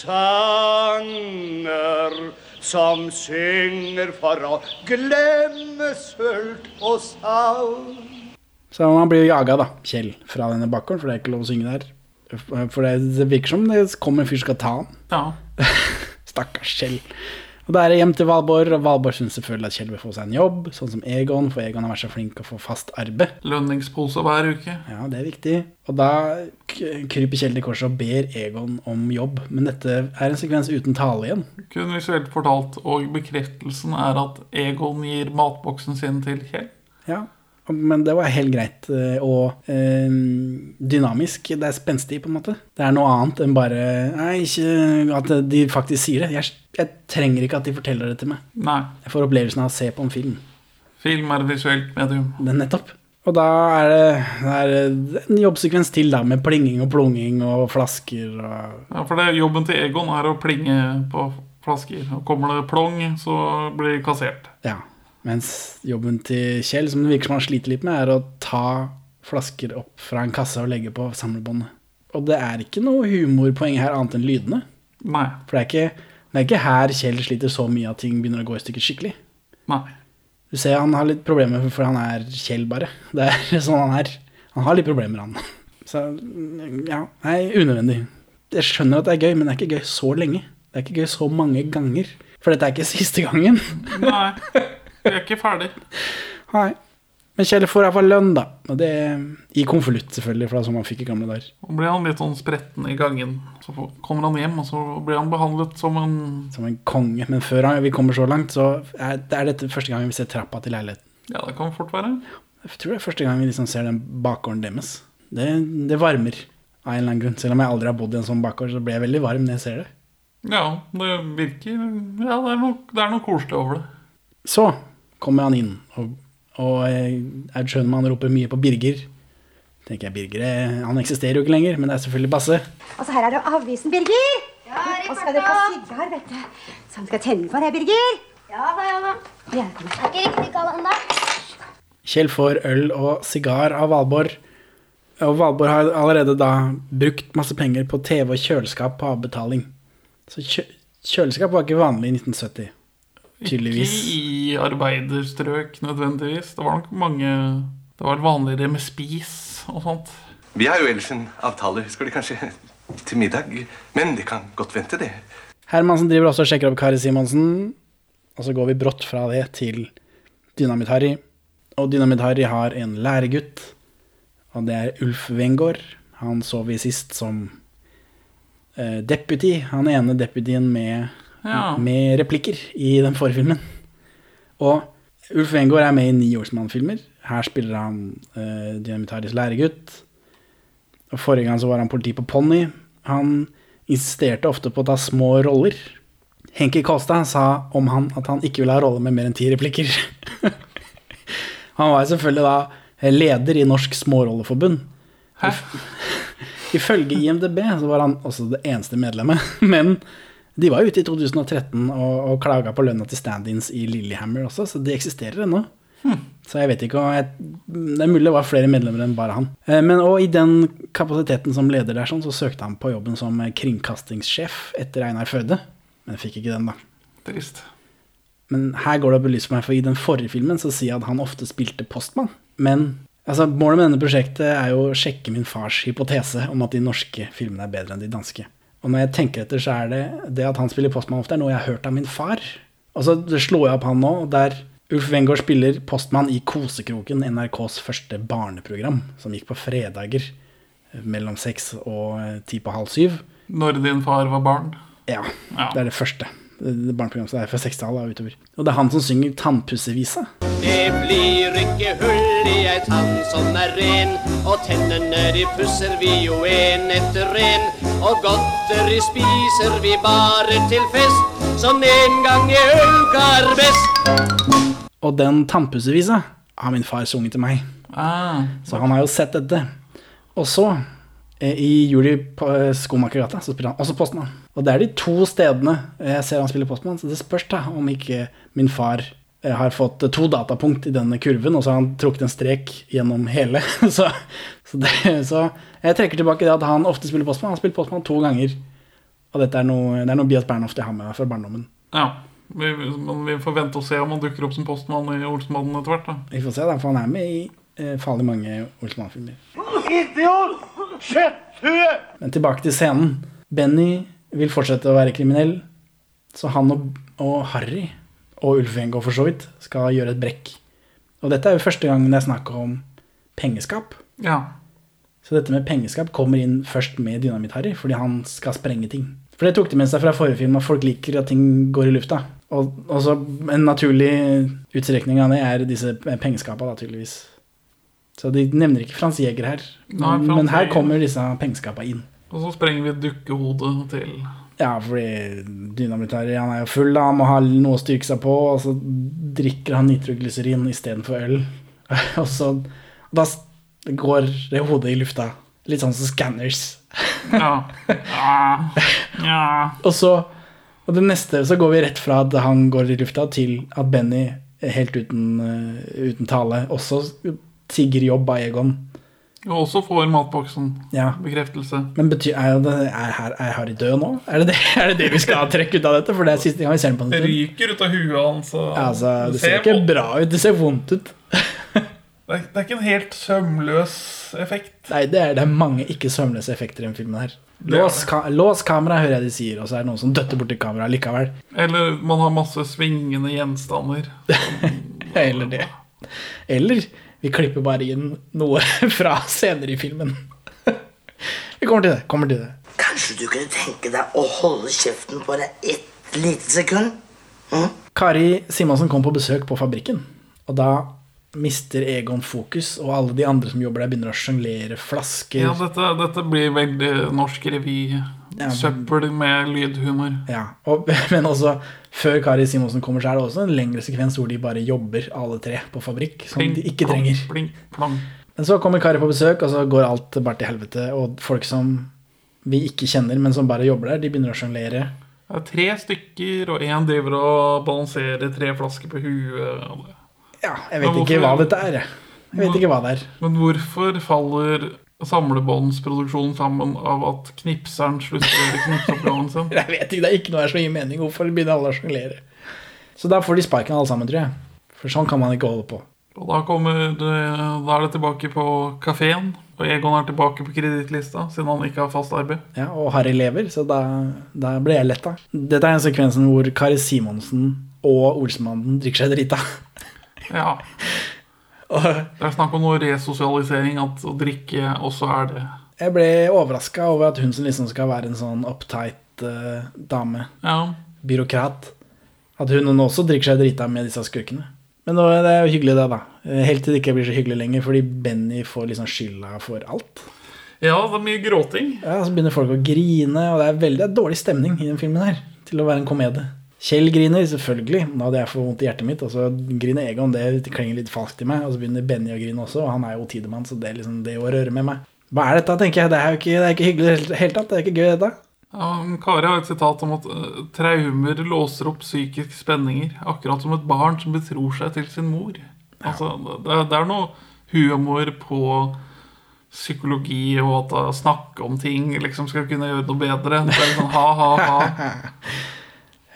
som synger for å glemme sult og savn. Så man blir jaga, da, Kjell, fra denne bakgården, for det er ikke lov å synge der. For det, det virker som det kommer en fyr som skal ta han. Ja. Stakkars Kjell. Og Da er det hjem til Valborg, og Valborg syns selvfølgelig at Kjell vil få seg en jobb, sånn som Egon, for Egon har vært så flink å få fast arbeid. Lønningspose hver uke. Ja, det er viktig. Og da kryper Kjell til korset og ber Egon om jobb. Men dette er en sekvens uten tale igjen. Kun visuelt fortalt, og bekreftelsen er at Egon gir matboksen sin til Kjell. Ja, men det var helt greit eh, og øh, dynamisk. Det er spenstig, på en måte. Det er noe annet enn bare Nei, ikke at de faktisk sier det. Jeg, jeg trenger ikke at de forteller det til meg. Nei. Jeg får opplevelsen av å se på en film. Film er et visuelt medium. Det er nettopp. Og da er det, det er en jobbsekvens til, da, med plinging og plunging og flasker og Ja, for det, jobben til Egon er å plinge på flasker. Og kommer det plong, så blir det kassert. Ja. Mens jobben til Kjell, som det virker som han sliter litt med, er å ta flasker opp fra en kasse og legge på samlebåndet. Og det er ikke noe humorpoeng her annet enn lydene. Nei. For det er ikke, det er ikke her Kjell sliter så mye at ting begynner å gå i stykker skikkelig. Nei. Du ser han har litt problemer, for han er Kjell, bare. Det er sånn han er. Han har litt problemer, han. Så ja, nei, unødvendig. Jeg skjønner at det er gøy, men det er ikke gøy så lenge. Det er ikke gøy så mange ganger. For dette er ikke siste gangen. Nei. Vi er ikke ferdig. Nei. Men Kjell får iallfall lønn, da. Og det I konvolutt, selvfølgelig, for det er sånn man fikk i gamle dager. Og blir han litt sånn spretten i gangen. Så kommer han hjem, og så blir han behandlet som en Som en konge. Men før han- vi kommer så langt, så det er dette første gang vi ser trappa til leiligheten. Ja, det kan fort være. Jeg tror det er første gang vi liksom ser den bakgården deres. Det, det varmer av en eller annen grunn. Selv om jeg aldri har bodd i en sånn bakgård, så blir jeg veldig varm når jeg ser det. Ja, det virker Ja, det er noe, det er noe koselig over det. Så kommer han inn, og, og Aud Schønmann roper mye på Birger. Tenker jeg, Birger eh, han eksisterer jo ikke lenger, men det er selvfølgelig Basse. Og så her er det avisen, Birger. Og skal du få sigar, vet du. Som skal tenne for deg, Birger. Ja da, ja da. Ja, kom Er ikke riktig kald ennå. Kjell får øl og sigar av Valborg. Og Valborg har allerede da brukt masse penger på TV og kjøleskap på avbetaling. Så kjøleskap var ikke vanlig i 1970. Tydeligvis. Ikke i arbeiderstrøk nødvendigvis. Det var nok mange Det var vanligere med spis og sånt. Vi har jo ellers en avtale, Skal de kanskje, til middag. Men det kan godt vente, det. Hermansen driver også og sjekker opp Kari Simonsen. Og så går vi brått fra det til Dynamitt-Harry. Og Dynamitt-Harry har en læregutt, og det er Ulf Wengård. Han så vi sist som eh, deputy. Han ene deputyen med, Ja. med replikker i den forrige filmen. Og Ulf Wengård er med i ni Olsmann-filmer. Her spiller han uh, Dynamitt-Harrys læregutt. Og Forrige gang så var han politi på Ponni. Han insisterte ofte på å ta små roller. Henki Kolstad sa om han at han ikke ville ha rolle med mer enn ti replikker. han var selvfølgelig da leder i Norsk Smårolleforbund. Hæ? Ifølge IMDb så var han også det eneste medlemmet. Men de var ute i 2013 og, og klaga på lønna til stand-ins i Lillehammer også, så de eksisterer ennå. Så jeg vet ikke om jeg, Det er mulig det var flere medlemmer enn bare han. Eh, Men og i den kapasiteten som leder der, sånn, så søkte han på jobben som kringkastingssjef etter Einar Føde. Men fikk ikke den, da. Trist. Men her går det opp i lys for meg, for i den forrige filmen så sier jeg at han ofte spilte postmann. Men altså, målet med denne prosjektet er jo å sjekke min fars hypotese om at de norske filmene er bedre enn de danske. Og når jeg tenker etter, så er det det at han spiller postmann ofte, er noe jeg har hørt av min far. Og så slår jeg opp han nå, der Ulf Wengård spiller postmann i Kosekroken, NRKs første barneprogram, som gikk på fredager eh, mellom seks og eh, ti på halv syv. Når din far var barn. Ja, det er det første. Barneprogrammet som er fra 60-tallet og utover. Og det er han som synger Tannpussevisa. Det blir ikke hull i ei tann som er ren, og tennene de pusser vi jo en etter en. Og godteri spiser vi bare til fest, som en gang i uka er best. Og den tannpussevisa har min far sunget til meg. Ah, Så han har jo sett dette. Og så, i Juli på eh, Skomakergata, så spiller han også postmann. Og det er de to stedene jeg ser han spiller postmann, så det spørs da om ikke min far eh, har fått to datapunkt i denne kurven, og så har han trukket en strek gjennom hele. Så, så, det, så jeg trekker tilbake det at han ofte spiller postmann. Han har spilt postmann to ganger. Og dette er noe, det er noe Bias Bernhoft jeg har med meg fra barndommen. ja. Vi, men vi får vente og se om han dukker opp som postmann i Olsmannen etter hvert. da. Vi får se, da, for han er med i eh, farlig mange Olsmann-filmer. Idiot! Kjøtthue! Men tilbake til scenen. Benny vil fortsette å være kriminell, så han og, og Harry, og Ulf Wengård for så vidt, skal gjøre et brekk. Og dette er jo første gangen det er snakk om pengeskap. Ja. Så dette med pengeskap kommer inn først med Dynamitt-Harry, fordi han skal sprenge ting. For det tok de med seg fra forrige film, at folk liker at ting går i lufta. Og, og så en naturlig utstrekning av det er disse pengeskapa, da, tydeligvis. Så de nevner ikke Frans Jæger her. Nei, Frans men her Jæger. kommer disse pengeskapa inn. Og så sprenger vi dukkehodet til Ja, fordi Dynamitt-Harry han er jo full, da. Han må ha noe å styrke seg på, og så drikker han nitroglyserin istedenfor øl. og så Da går det hodet i lufta. Litt sånn som scanners. Ja. ja. ja. Og så Og det neste så går vi rett fra at han går i lufta, til at Benny, helt uten, eh, uten tale, også tigger jobb av Egon. Og også får matboksen. Ja. Bekreftelse. Men betyr, er, det, er, her- er Harry død nå? Er det det, er det det vi skal trekke ut av dette? For det er siste gang vi ser den på en Det ryker ut av huet hans. altså, det ser ikke bra ut. Det ser vondt ut. Det er, ikke en helt sømløs effekt. Nei, det er, det er mange ikke sømløse effekter i den filmen her. Er Lås, ka lås kameraet, hører jeg de sier, og så er det noen som døtter borti kameraet likevel. Eller man har masse svingende gjenstander. Eller det. Eller vi klipper bare inn noe fra scener i filmen. Vi kommer til det. kommer til det. Kanskje du kunne tenke deg å holde kjeften på deg ett lite sekund? Kari Simonsen kom på besøk på fabrikken, og da mister Egon fokus, og alle de andre som jobber der, begynner å sjonglere flasker. Ja, dette, dette blir veldig norsk revy Ja. Søppel med lydhumor. Ja, og, Men også, før Kari Simonsen kommer, så er det også en lengre sekvens hvor de bare jobber alle tre på fabrikk, som Pling, de ikke plong, trenger. Pling, plong. Men så kommer Kari på besøk, og så går alt bare til helvete. Og folk som vi ikke kjenner, men som bare jobber der, de begynner å sjonglere. Er tre stykker, og én driver og balanserer tre flasker på huet. Ja, jeg vet ikke hva dette er. jeg. Jeg vet ikke hva det er. Men hvorfor faller samlebåndsproduksjonen sammen av at knipseren slutter å knipse oppgaven sin? Jeg vet ikke, Det er ikke noe her som gir mening. Hvorfor begynner alle å sjonglere? Så da får de sparken alle sammen, tror jeg. For sånn kan man ikke holde på. Og da, kommer, da er det tilbake på kafeen. Og Egon er tilbake på kredittlista, siden han ikke har fast arbeid. Ja, Og Harry lever, så da, da ble jeg letta. Dette er en sekvensen hvor Kari Simonsen og Olsmannen drikker seg drita. Ja. Det er snakk om noe resosialisering, at å drikke også er det. Jeg ble overraska over at hun som liksom skal være en sånn uptight uh, dame, Ja. byråkrat, at hun også drikker seg drita med disse skurkene. Men det er jo hyggelig, det, da. Eh, Helt til det ikke blir så hyggelig lenger, fordi Benny får liksom skylda for alt. Ja, det er mye gråting. Ja, Så begynner folk å grine, og det er veldig det er dårlig stemning i den filmen her. Til å være en komedie. Kjell griner, selvfølgelig. Nå hadde jeg for vondt i hjertet mitt. Og så griner Egon, det klinger litt falskt i meg. Og så begynner Benny å grine også, og han er jo tidemann, så det er liksom det å røre med meg. Hva er dette, tenker jeg. Det er jo ikke, det er ikke hyggelig i det hele tatt. Det er ikke gøy, dette. Ja, Kari har et sitat om at eh, traumer låser opp psykiske spenninger, akkurat som et barn som betror seg til sin mor. Altså, det, det er noe humor på psykologi og at å snakke om ting liksom skal kunne gjøre noe bedre. Det er sånn ha, ha, ha.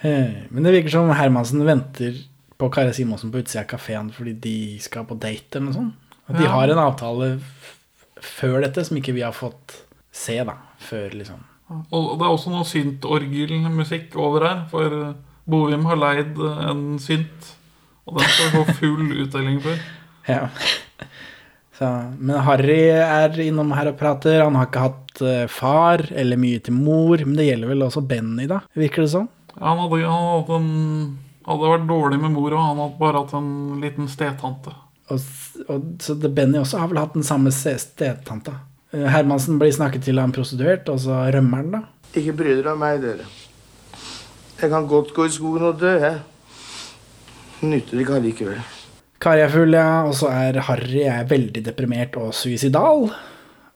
Eh, Men det virker som Hermansen venter på Kari Simonsen på utsida av kafeen fordi de skal på date eller noe sånt. At de Ja. har en avtale f- før dette som ikke vi har fått se, da. Før, liksom. Og det er også noe syntorgelmusikk over her, for Bovim har leid en synt, og den skal få full utdeling for. Ja. Så, men Harry er innom her og prater. Han har ikke hatt eh, far eller mye til mor. Men det gjelder vel også Benny, da? Virker det sånn? Han hadde, han hadde, en, hadde vært dårlig med mor, og han hadde bare hatt en liten stetante. Og, og, så det, Benny også har vel hatt den samme stetanta. Eh, Hermansen blir snakket til av en prostituert, og så rømmer han, da. Ikke bry dere om meg, dere. Jeg kan godt gå i skogen og dø, jeg. Nytter ikke allikevel. Kari er full, ja. Og så er Harry er veldig deprimert og suicidal.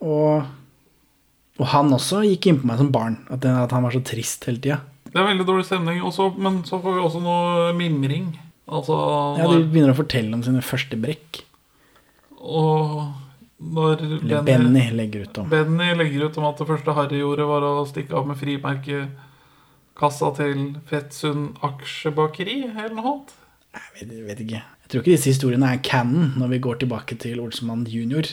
Og, og han også gikk innpå meg som barn. At, den, at han var så trist hele tida. Det er veldig dårlig stemning, også, men så får vi også noe mimring. Altså, Ja, de begynner å fortelle om sine første brekk. Og når Eller Benny legger ut om. Benny legger ut om at det første Harry gjorde, var å stikke av med frimerkekassa til Fettsund Aksjebakeri, eller noe annet. Jeg vet, vet ikke. Jeg tror ikke disse historiene er canon når vi går tilbake til Olsemann jr.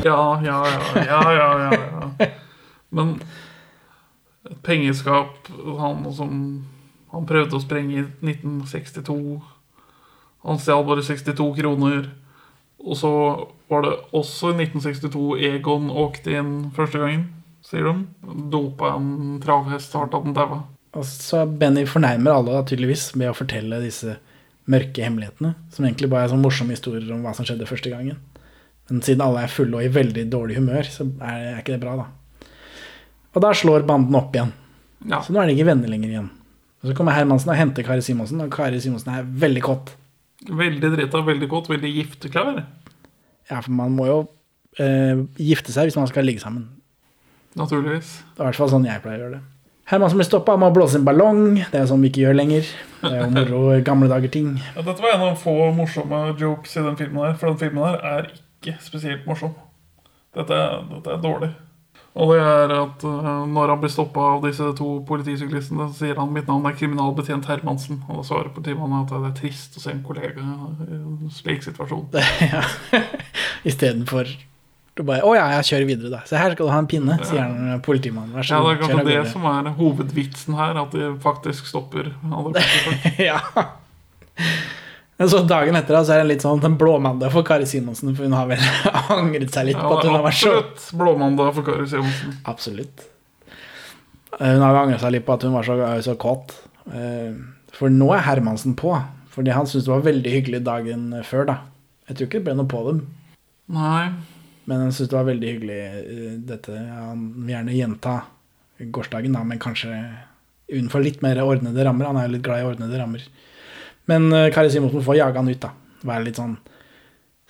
Ja, ja, ja, ja, ja, ja, ja. Men et pengeskap han, som han prøvde å sprenge i 1962 Han stjal bare 62 kroner. Og så var det også i 1962 Egon åkte inn første gangen, sier de. Dopa en travhest hardt at den daua. Altså, så Benny fornærmer alle da, tydeligvis med å fortelle disse mørke hemmelighetene. Som egentlig bare er sånn morsomme historier om hva som skjedde første gangen. Men siden alle er fulle og i veldig dårlig humør, så er, er ikke det bra, da. Og da slår banden opp igjen. Ja. Så nå er de ikke venner lenger igjen. Og så kommer Hermansen og henter Kari Simonsen, og Kari Simonsen er veldig kåt. Veldig drita, veldig kåt, veldig gifteklar. Ja, for man må jo eh, gifte seg hvis man skal ligge sammen. Naturligvis. Det er i hvert fall sånn jeg pleier å gjøre det. Hermansen blir stoppa med å blåse en ballong. Det er sånn vi ikke gjør lenger. Det er jo moro gamle dager-ting. Ja, dette var en av få morsomme jokes i den filmen her. For den filmen her er ikke spesielt morsom. Dette, dette er dårlig. Og det er at eh, når han blir stoppa av disse to politisyklistene, så sier han mitt navn er kriminalbetjent Hermansen. Og da svarer politimannen at det er trist å se en kollega i en slik situasjon. ja. Istedenfor å bare Å ja, jeg kjører videre, da. Se her skal du ha en pinne, sier han politimannen. Vær så Ja, det er kanskje det som er hovedvitsen her, at de faktisk stopper alle politifolk. ja. Men så dagen etter så er det litt sånn en blåmandag for Kari Simonsen, for hun har vel angret seg litt Ja, på at hun har vært så absolutt blåmandag for Kari Simonsen. Absolutt. Eh, Hun har jo angret seg litt på at hun var så, så kåt. Eh, For nå er Hermansen på. Fordi han syntes det var veldig hyggelig dagen før, da. Jeg tror ikke det ble noe på dem. Nei. Men han syntes det var veldig hyggelig eh, dette. Han vil gjerne gjenta gårsdagen, da, men kanskje unnenfor litt mer ordnede rammer. Han er jo litt glad i ordnede rammer. Men eh, Kari Simonsen får jage han ut, da. Være litt sånn,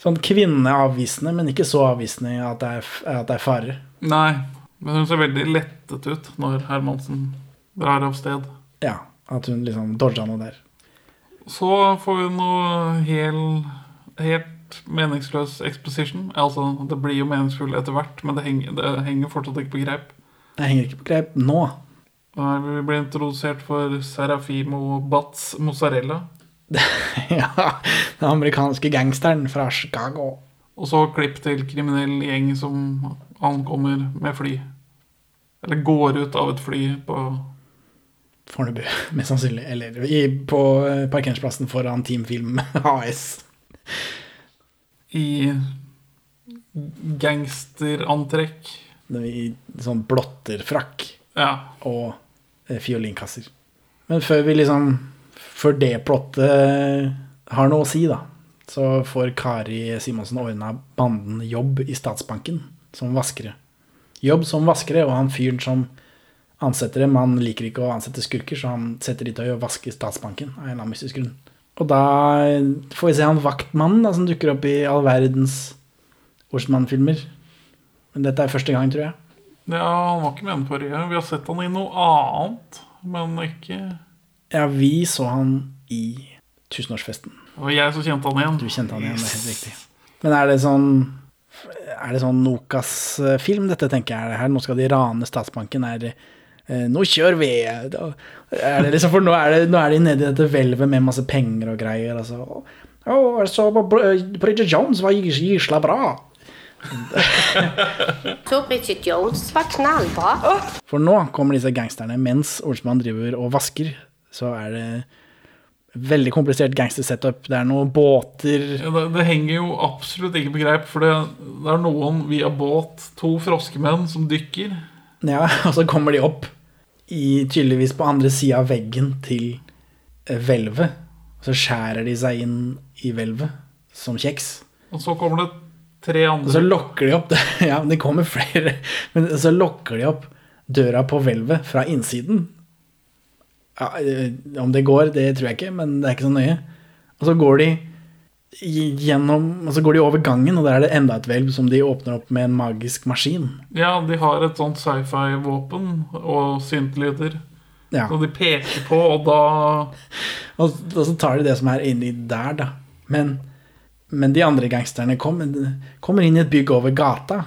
sånn kvinneavvisende, men ikke så avvisende at det er, at det er fare. Nei, men hun ser veldig lettet ut når Hermansen drar av sted. Ja, at hun liksom dodga noe der. Så får vi noe hel, helt meningsløs exposition. Altså, det blir jo meningsfull etter hvert, men det henger, det henger fortsatt ikke på greip. Det henger ikke på greip nå. Nei, Vi blir introdusert for Serafimo Batz Mozzarella. ja, den amerikanske gangsteren fra Chicago. Og så klipp til kriminell gjeng som ankommer med fly. Eller går ut av et fly på Fornebu, mest sannsynlig. Eller i, på eh, parkeringsplassen foran Team Film AS. I gangsterantrekk. I sånn blotterfrakk Ja. og eh, fiolinkasser. Men før vi liksom Før det plottet har noe å si, da, så får Kari Simonsen ordna banden jobb i Statsbanken som vaskere. Jobb som vaskere, og han fyren som ansetter dem, han liker ikke å ansette skurker, så han setter de til å vaske Statsbanken av en eller annen mystisk grunn. Og da får vi se han vaktmannen da, som dukker opp i all verdens Olsmann-filmer. Men dette er første gang, tror jeg. Ja, han var ikke med den forrige. Vi har sett han i noe annet, men ikke Ja, vi så han i Tusenårsfesten. Og jeg som kjente han igjen. Du kjente han igjen, det er helt riktig. Men er det sånn Er det sånn Nokas-film, dette, tenker jeg? Er det her, nå skal de rane Statsbanken. Er det eh, Nå kjører vi! Er det liksom, for nå er, det, nå er de nedi dette hvelvet med masse penger og greier. Altså. Oh, så Bridget Jones var gisla bra. Så Bridget Jones var knallbra. For nå kommer disse gangsterne mens Olsmann driver og vasker. Så er det veldig komplisert gangstersetup. Det er noen båter Ja, det, det henger jo absolutt ikke på greip, for det, det er noen via båt, to froskemenn, som dykker. Ja, og så kommer de opp i, tydeligvis på andre sida av veggen til eh, hvelvet. Og så skjærer de seg inn i hvelvet som kjeks. Og så kommer det tre andre Og så lokker de opp Ja, det kommer flere. Men så lokker de opp døra på hvelvet fra innsiden. Ja, eh, om det går, det tror jeg ikke, men det er ikke så nøye. Og så går de gjennom Og så går de over gangen, og der er det enda et hvelv som de åpner opp med en magisk maskin. Ja, de har et sånt sci-fi-våpen og synthlyder. Ja. Så de peker på, og da Og, og så tar de det som er inni der, da. Men, men de andre gangsterne kommer, kommer inn i et bygg over gata.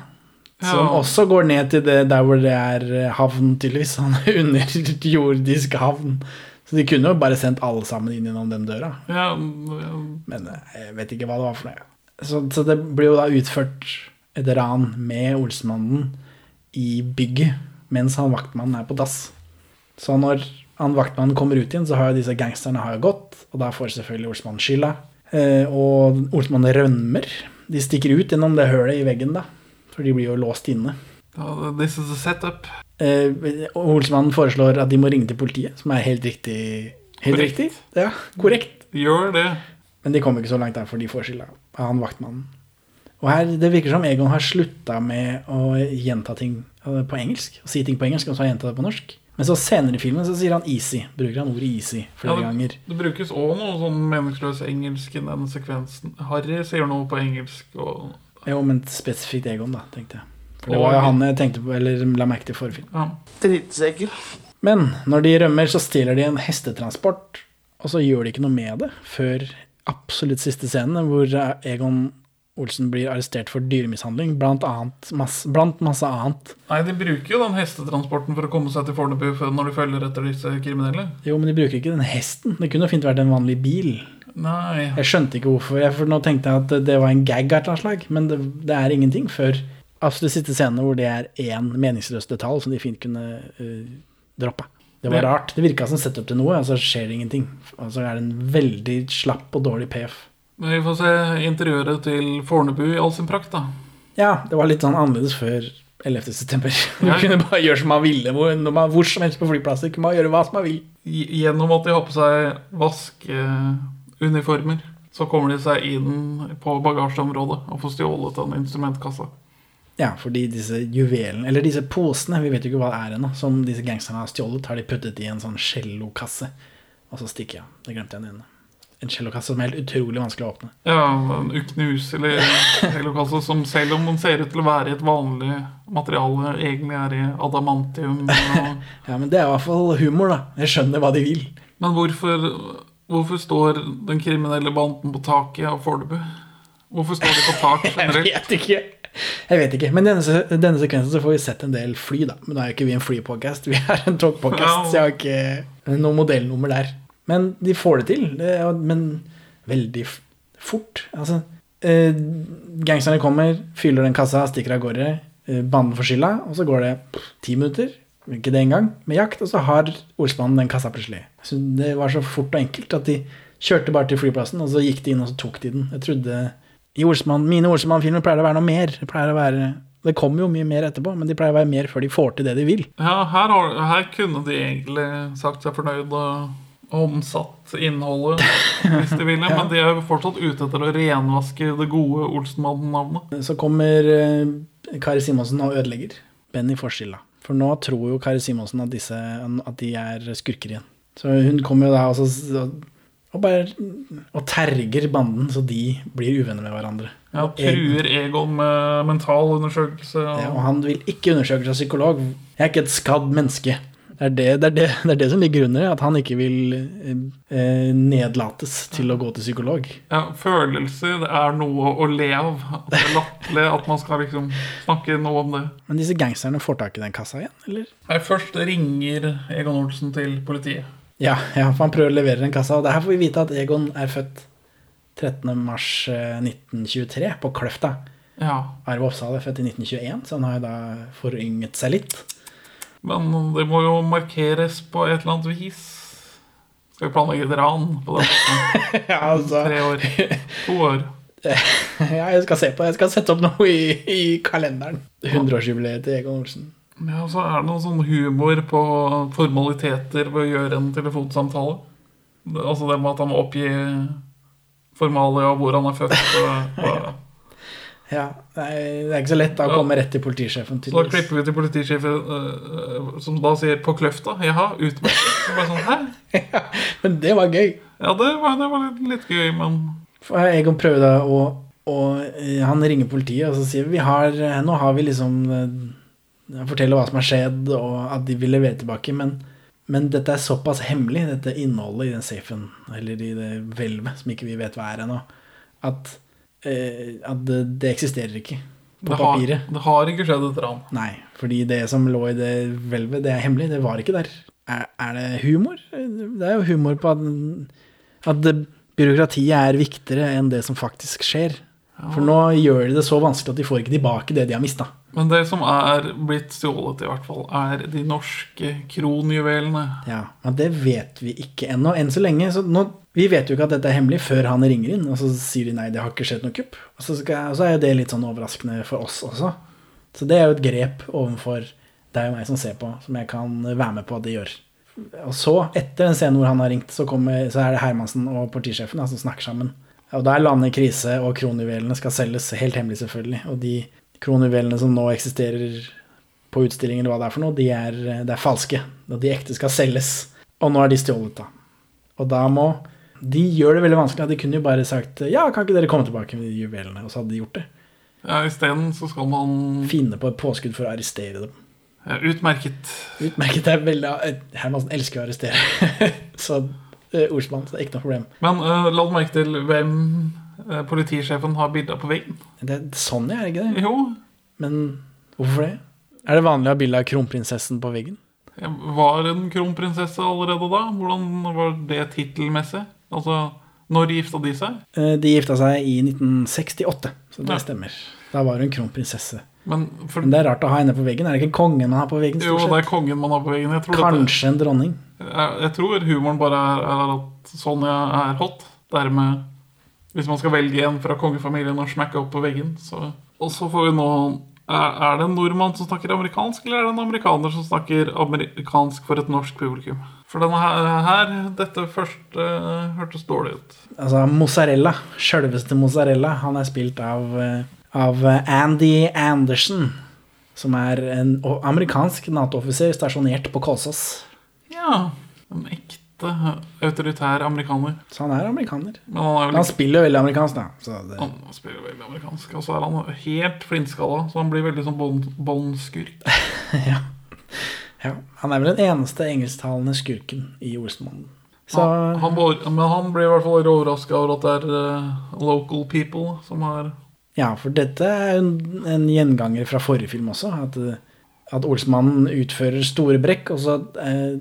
Som Ja. også går ned til det der hvor det er eh, havn, tydeligvis. Sånn underjordisk havn. Så de kunne jo bare sendt alle sammen inn gjennom den døra. ja, Men eh, jeg vet ikke hva det var for noe. Så, så det blir jo da utført et ran med Olsmannen i bygget mens han vaktmannen er på dass. Så når han vaktmannen kommer ut igjen, så har jo disse gangsterne har jo gått, og da får selvfølgelig Olsmannen skylda. Eh, og Olsmannen rømmer. De stikker ut gjennom det hølet i veggen, da. For de blir jo låst inne. ja, This is a setup. Eh, og Olsmannen foreslår at de må ringe til politiet, som er helt riktig. Helt Korrekt. riktig? Ja, korrekt. Gjør det. Men de kommer ikke så langt der, for de får skylda av han vaktmannen. Og her, Det virker som Egon har slutta med å gjenta ting eh, på engelsk. Og si ting på engelsk, og så har gjenta det på norsk. Men så senere i filmen så sier han 'easy'. Bruker han ordet 'easy' flere Ja, det, ganger. det brukes òg noe sånn meningsløs engelsk i den sekvensen. Harry sier noe på engelsk, og Jo, men spesifikt Egon, da, tenkte jeg. For det var jo han jeg tenkte på, eller la merke til forrige film. ja. Drittsekker. Men når de rømmer, så stjeler de en hestetransport, og så gjør de ikke noe med det før absolutt siste scenen, hvor Egon Olsen blir arrestert for dyremishandling, blant, annet, masse, blant masse annet. Nei, de bruker jo den hestetransporten for å komme seg til Fornebu når de følger etter disse kriminelle. Jo, men de bruker ikke den hesten. Det kunne jo fint vært en vanlig bil. Nei. Jeg skjønte ikke hvorfor. Jeg, for nå tenkte jeg at det- var en gag av et slag, men det, det er ingenting før absolutt siste scene hvor det er én meningsløs detalj som de fint kunne uh, droppe. Det var Det- rart. Det virka som sett opp til noe, og så skjer det ingenting. Og så er det en veldig slapp og dårlig PF. Men vi får se interiøret til Fornebu i all sin prakt, da. Ja, det var litt sånn annerledes før 11. september. Du Ja. kunne bare gjøre som man ville hvor, man, som helst på flyplasser. kunne man gjøre hva som man vil. Gjennom at de har på seg vaskeuniformer, så kommer de seg inn på bagasjeområdet og får stjålet en instrumentkassa. Ja, fordi disse juvelene, eller disse posene, vi vet jo ikke hva det er ennå, som disse gangsterne har stjålet, har de puttet i en sånn cellokasse. Og så stikker jeg. Det glemte jeg den nevne. En cellokasse som er helt utrolig vanskelig å åpne. Ja, en uknuselig cellokasse som selv om den ser ut til å være i et vanlig materiale, egentlig er i adamantium. Og... Ja, men det er i hvert fall humor, da. Jeg skjønner hva de vil. Men hvorfor, hvorfor står den kriminelle banden på taket av Fornebu? Hvorfor står de på tak Jeg vet ikke. Jeg vet ikke, Men denne, denne sekvensen så får vi sett en del fly, da. Men nå er jo ikke vi en flypodcast, vi er en togpodcast, så jeg har ikke noe modellnummer der. Men de får det til. Men veldig fort. Altså, eh, gangsterne kommer, fyller den kassa, stikker av gårde. Eh, banden får skylda, og så går det ti minutter, ikke det engang, med jakt, og så har ordsmannen den kassa plutselig. Så det var så fort og enkelt at de kjørte bare til flyplassen, og så gikk de inn og så tok de den. Jeg trodde i ordsmann, Mine ordsmannfilmer pleier det å være noe mer. Det pleier å være det kommer jo mye mer etterpå, men de pleier å være mer før de får til det de vil. Ja, her, har, her kunne de egentlig sagt seg fornøyd og omsatt innholdet hvis de ville, men de er jo fortsatt ute etter å renvaske det gode Olsenmannen-navnet. Så kommer eh, Kari Simonsen og ødelegger. Benny Forskilla. For nå tror jo Kari Simonsen at, disse, at de er skurker igjen. Så hun kommer jo da og, så, og bare og terger banden, så de blir uvenner med hverandre. Ja, truer Egon med mentalundersøkelse. Og... Ja, og han vil ikke undersøke seg psykolog. Jeg er ikke et skadd menneske. Det er det, det, er det, det er det som ligger under, at han ikke vil eh, eh, nedlates til å gå til psykolog. Ja, følelser det er noe å le av. At det er latterlig at man skal liksom snakke noe om det. Men disse gangsterne får tak i den kassa igjen, eller? Nei, først ringer Egon Olsen til politiet. Ja, ja, for han prøver å levere den kassa. Og der får vi vite at Egon er født 13. mars eh, 1923 på Kløfta. Ja. Arve Oppsal er født i 1921, så han har jo da forynget seg litt. Men det må jo markeres på et eller annet vis. Skal vi planlegge et ran på det? ja, altså. Tre år. To år. ja, jeg skal se på. Jeg skal sette opp noe i, i kalenderen. 100-årsjubileet til Egon Olsen. Ja, så er det noe sånn humor på formaliteter ved å gjøre en telefonsamtale. Altså det med at han må oppgi formalia og hvor han er født. Og, og, Ja, det er, ikke så lett da å komme rett til politisjefen. så da klipper vi til politisjefen øh, som da sier 'på Kløfta'. Jaha, utmerket. Sånn, Hæ? Men det var gøy. Ja, det var, det var litt, litt gøy, men Egon prøvde å, å eh, Han ringer politiet og så sier vi har, eh, nå har vi liksom eh, forteller hva som har skjedd, og at de vil levere tilbake. Men, men dette er såpass hemmelig, dette innholdet i den safen, eller i det hvelvet, som ikke vi vet hva er ennå, at, eh, at det, det eksisterer ikke på det har, papiret. det har ikke skjedd et ran. Nei, fordi det som lå i det hvelvet, det er hemmelig. Det var ikke der. Er, er det humor? Det er jo humor på at, at det, byråkratiet er viktigere enn det som faktisk skjer. For nå gjør de det så vanskelig at de får ikke tilbake det de har mista. Men det som er blitt stjålet, i hvert fall, er de norske kronjuvelene. Ja, men det vet vi ikke ennå. Enn så lenge. Så nå, vi vet jo ikke at dette er hemmelig før han ringer inn, og så sier de nei, det har ikke skjedd noe kupp. Og så, skal, og så er jo det litt sånn overraskende for oss også. Så det er jo et grep overfor deg og meg som ser på, som jeg kan være med på at de gjør. Og så, etter den scenen hvor han har ringt, så, kommer, så er det Hermansen og politisjefen som som snakker sammen. Og da er landet i krise, og kronjuvelene skal selges, helt hemmelig selvfølgelig. Og de kronjuvelene som nå eksisterer på utstilling, eller hva det er for noe, de er, det er falske. Og de ekte skal selges. Og nå er de stjålet, da. Og da må De gjør det veldig vanskelig. De kunne jo bare sagt ja, kan ikke dere komme tilbake med de juvelene? Og så hadde de gjort det. Ja, Isteden så skal man Finne på et påskudd for å arrestere dem. ja, Utmerket. Utmerket. Er veldig Hermansen elsker å arrestere. så uh, ordsmann, så det er ikke noe problem. Men uh, la du merke til hvem eh, politisjefen har bilder på veggen? Det er Sonja, er det ikke det? Jo. Men hvorfor det? Er det vanlig å ha bilde av kronprinsessen på veggen? Jeg var en kronprinsesse allerede da? Hvordan var det tittelmessig? Altså, når gifta de seg? Eh, De gifta seg i 1968, så det Ja. stemmer. Da var hun kronprinsesse. Men, for, Men det er rart å ha henne på veggen. Er det ikke kongen man har på veggen? jo, det er kongen man har på veggen. Jeg tror, dette, Kanskje en dronning. jeg, jeg tror humoren bare er, er at Sonja er hot. Dermed, hvis man skal velge en fra kongefamilien og smekke opp på veggen, så Og så får vi nå er, det en nordmann som snakker amerikansk, eller er det en amerikaner som snakker amerikansk for et norsk publikum? For denne her, dette først uh, hørtes dårlig ut. Altså mozzarella, sjølveste mozzarella, han er spilt av, eh, av Andy Anderson, som er en amerikansk Nato-offiser stasjonert på Kolsås. Ja. En ekte autoritær amerikaner. Så han er amerikaner. Men han er vel... Han spiller veldig amerikansk, da. Så det, Han spiller veldig amerikansk. Og så er han helt flintskalla, så han blir veldig sånn bånd- båndskurk. ja. Han er vel den eneste engelsktalende skurken i Olsenmannen. Så Han, han, bor- men han blir i hvert fall overraska over at det er uh, local people som har Ja, for dette er en, en gjenganger fra forrige film også. At, eh, at Olsmannen utfører store brekk, og så eh,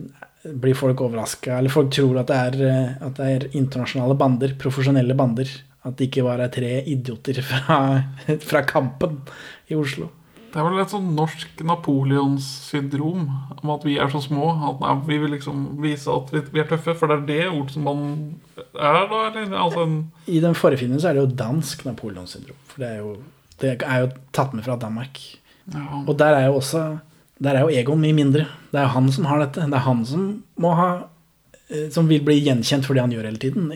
blir folk overraska. Eller folk tror at det, er, eh, at det er internasjonale bander, profesjonelle bander. At det ikke bare er tre idioter fra, fra Kampen i Oslo. Det er vel et sånn norsk Napoleons-syndrom om at vi er så små. At nei, vi vil liksom vise at vi, vi er tøffe, for det er det ord som man er, da? Eller? Altså en I den forrige filmen så er det jo dansk Napoleonssyndrom. For det er, jo, det er jo tatt med fra Danmark. Ja. Og der er jo også Der er jo Egon mye mindre. Det er han som har dette. Det er han som må ha eh, Som vil bli gjenkjent for det han gjør hele tiden.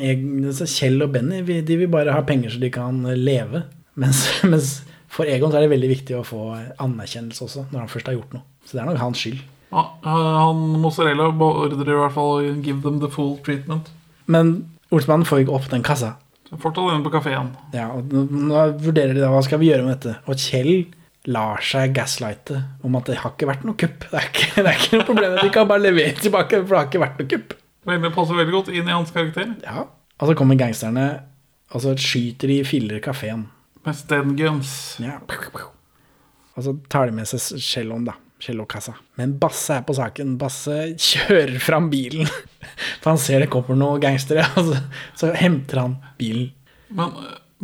Kjell og Benny de vil bare ha penger så de kan leve. Mens, mens for Egon så er det veldig viktig å få anerkjennelse også, når han først har gjort noe. Så det er nok hans skyld. ja, Han Mozzarella beordrer i hvert fall å give them the full treatment. Men Olsmannen får ikke opp den kassa. Fortsatt inne på kafeen. Ja, og nå vurderer de da hva skal vi gjøre med dette. Og Kjell lar seg gaslighte om at det har ikke vært noe kupp. Det er ikke, det er ikke noe problem. De kan bare levere tilbake, for det har ikke vært noe kupp. Det passer veldig godt inn i hans karakter. Ja. Og så kommer gangsterne og så skyter de filler kafeen. Med Sten Guns. Ja. Og så tar de med seg celloen, da. Cellokassa. Men Basse er på saken. Basse kjører fram bilen. For han ser det kommer noen gangstere, og så, så henter han bilen. Men,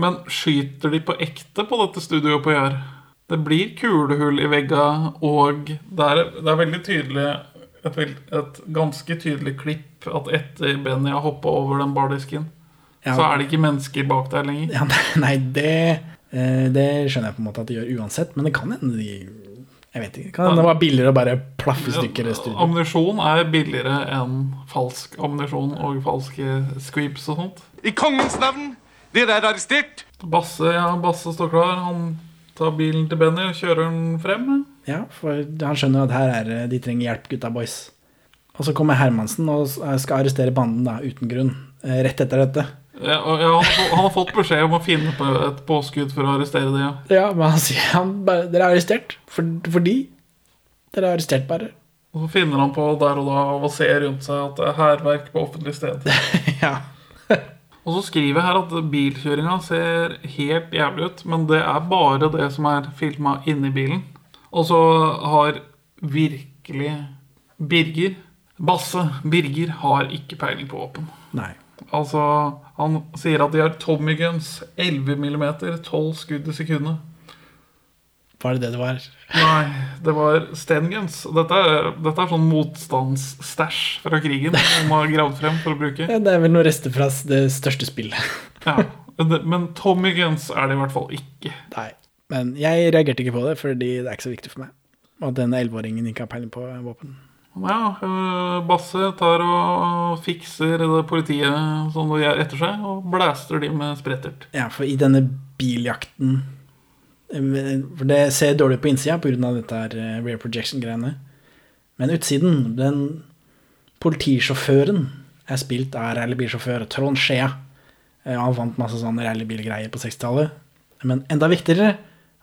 men skyter de på ekte på dette studioet på Jar? Det blir kulehull i vegga, og det er, det er veldig tydelig et, et ganske tydelig klipp at etter Benny har hoppa over den bardisken, Ja. så er det ikke mennesker bak der lenger. Ja, nei, det, eh, det skjønner jeg på en måte at de gjør uansett, men det kan hende de Jeg vet ikke. Kan hende det var billigere å bare plaffe i stykker i studio. Ammunisjon er billigere enn falsk ammunisjon og falske screeps og sånt. I kongens navn, dere er arrestert. Basse, ja, Basse står klar. Han tar bilen til Benny og kjører den frem. Ja, for han skjønner at her er de trenger hjelp, gutta boys. Og så kommer Hermansen og skal arrestere banden da, uten grunn. eh, Rett etter dette. Ja, og ja, han, han har fått beskjed om å finne på et påskudd for å arrestere det. Ja. Ja, men han sier han bare, Dere er arrestert. For, fordi dere er arrestert, bare. Og så finner han på der og da av å se rundt seg at det er hærverk på offentlig sted. ja. Og så skriver jeg her at bilkjøringa ser helt jævlig ut, men det er bare det som er filma inni bilen. Og så har virkelig Birger Basse Birger har ikke peiling på våpen. Nei. Altså, han sier at de har Tommy Guns, 11 mm, 12 skudd i sekundet. Var det det det var? Nei, det var Stenguns. Dette dette er sånn motstandsstæsj fra krigen som man har gravd frem for å bruke. Ja, det er vel noen rester fra det største spillet. Ja, Men Tommy Guns er det i hvert fall ikke. Nei. Men jeg reagerte ikke på det, fordi det er ikke så viktig for meg. Og at denne elleveåringen ikke har peiling på våpen. Ja, øh, Basse tar og fikser det politiet som de er etter seg, og blæster de med sprettert. Ja, for i denne biljakten For det ser dårlig ut på innsida pga. dette her eh, rear projection-greiene. Men utsiden, den politisjåføren er spilt av rallybilsjåfør Trond Skjea. Eh, Han vant masse sånne rallybilgreier på 60-tallet. Men enda viktigere,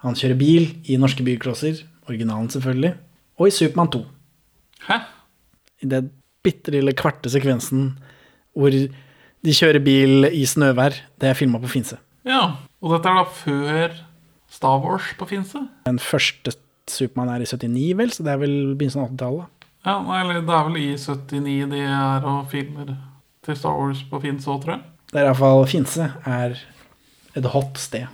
han kjører bil i norske bilklosser. originalen selvfølgelig, og i Supermann 2. Hæ? I den bitte lille kvarte sekvensen hvor de kjører bil i snøvær. Det er filma på Finse. Ja, og dette er da før Star Wars på Finse? Den første Supermann er i 79, vel, så det er vel begynnelsen av 80-tallet. Ja, eller det er vel i 79 de er og filmer til Star Wars på Finse òg, tror jeg. Det er iallfall Finse er et hot sted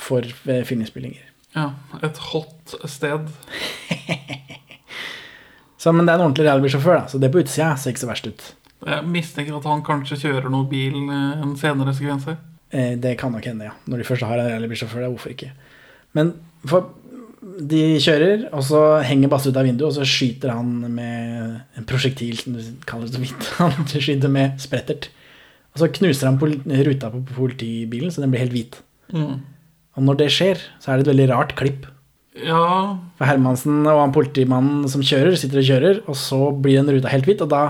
for eh, filminnspillinger. Ja, et hot sted. Så, men det er en ordentlig rallybilsjåfør, da, så det på utsida ser ikke så verst ut. Jeg mistenker at han kanskje kjører noe bil eh, en senere sekvens her. Eh, Det kan nok hende, ja. Når de først har en rallybilsjåfør, hvorfor ikke? Men for de kjører, og så henger Basse ut av vinduet, og så skyter han med en prosjektil, som du kaller det så vidt. Han skyter med sprettert. Og så knuser han pol ruta på politibilen, så den blir helt hvit. Mm. Og når det skjer, så er det et veldig rart klipp. Ja, For Hermansen og han politimannen som kjører, sitter og kjører, og så blir den ruta helt hvit, og da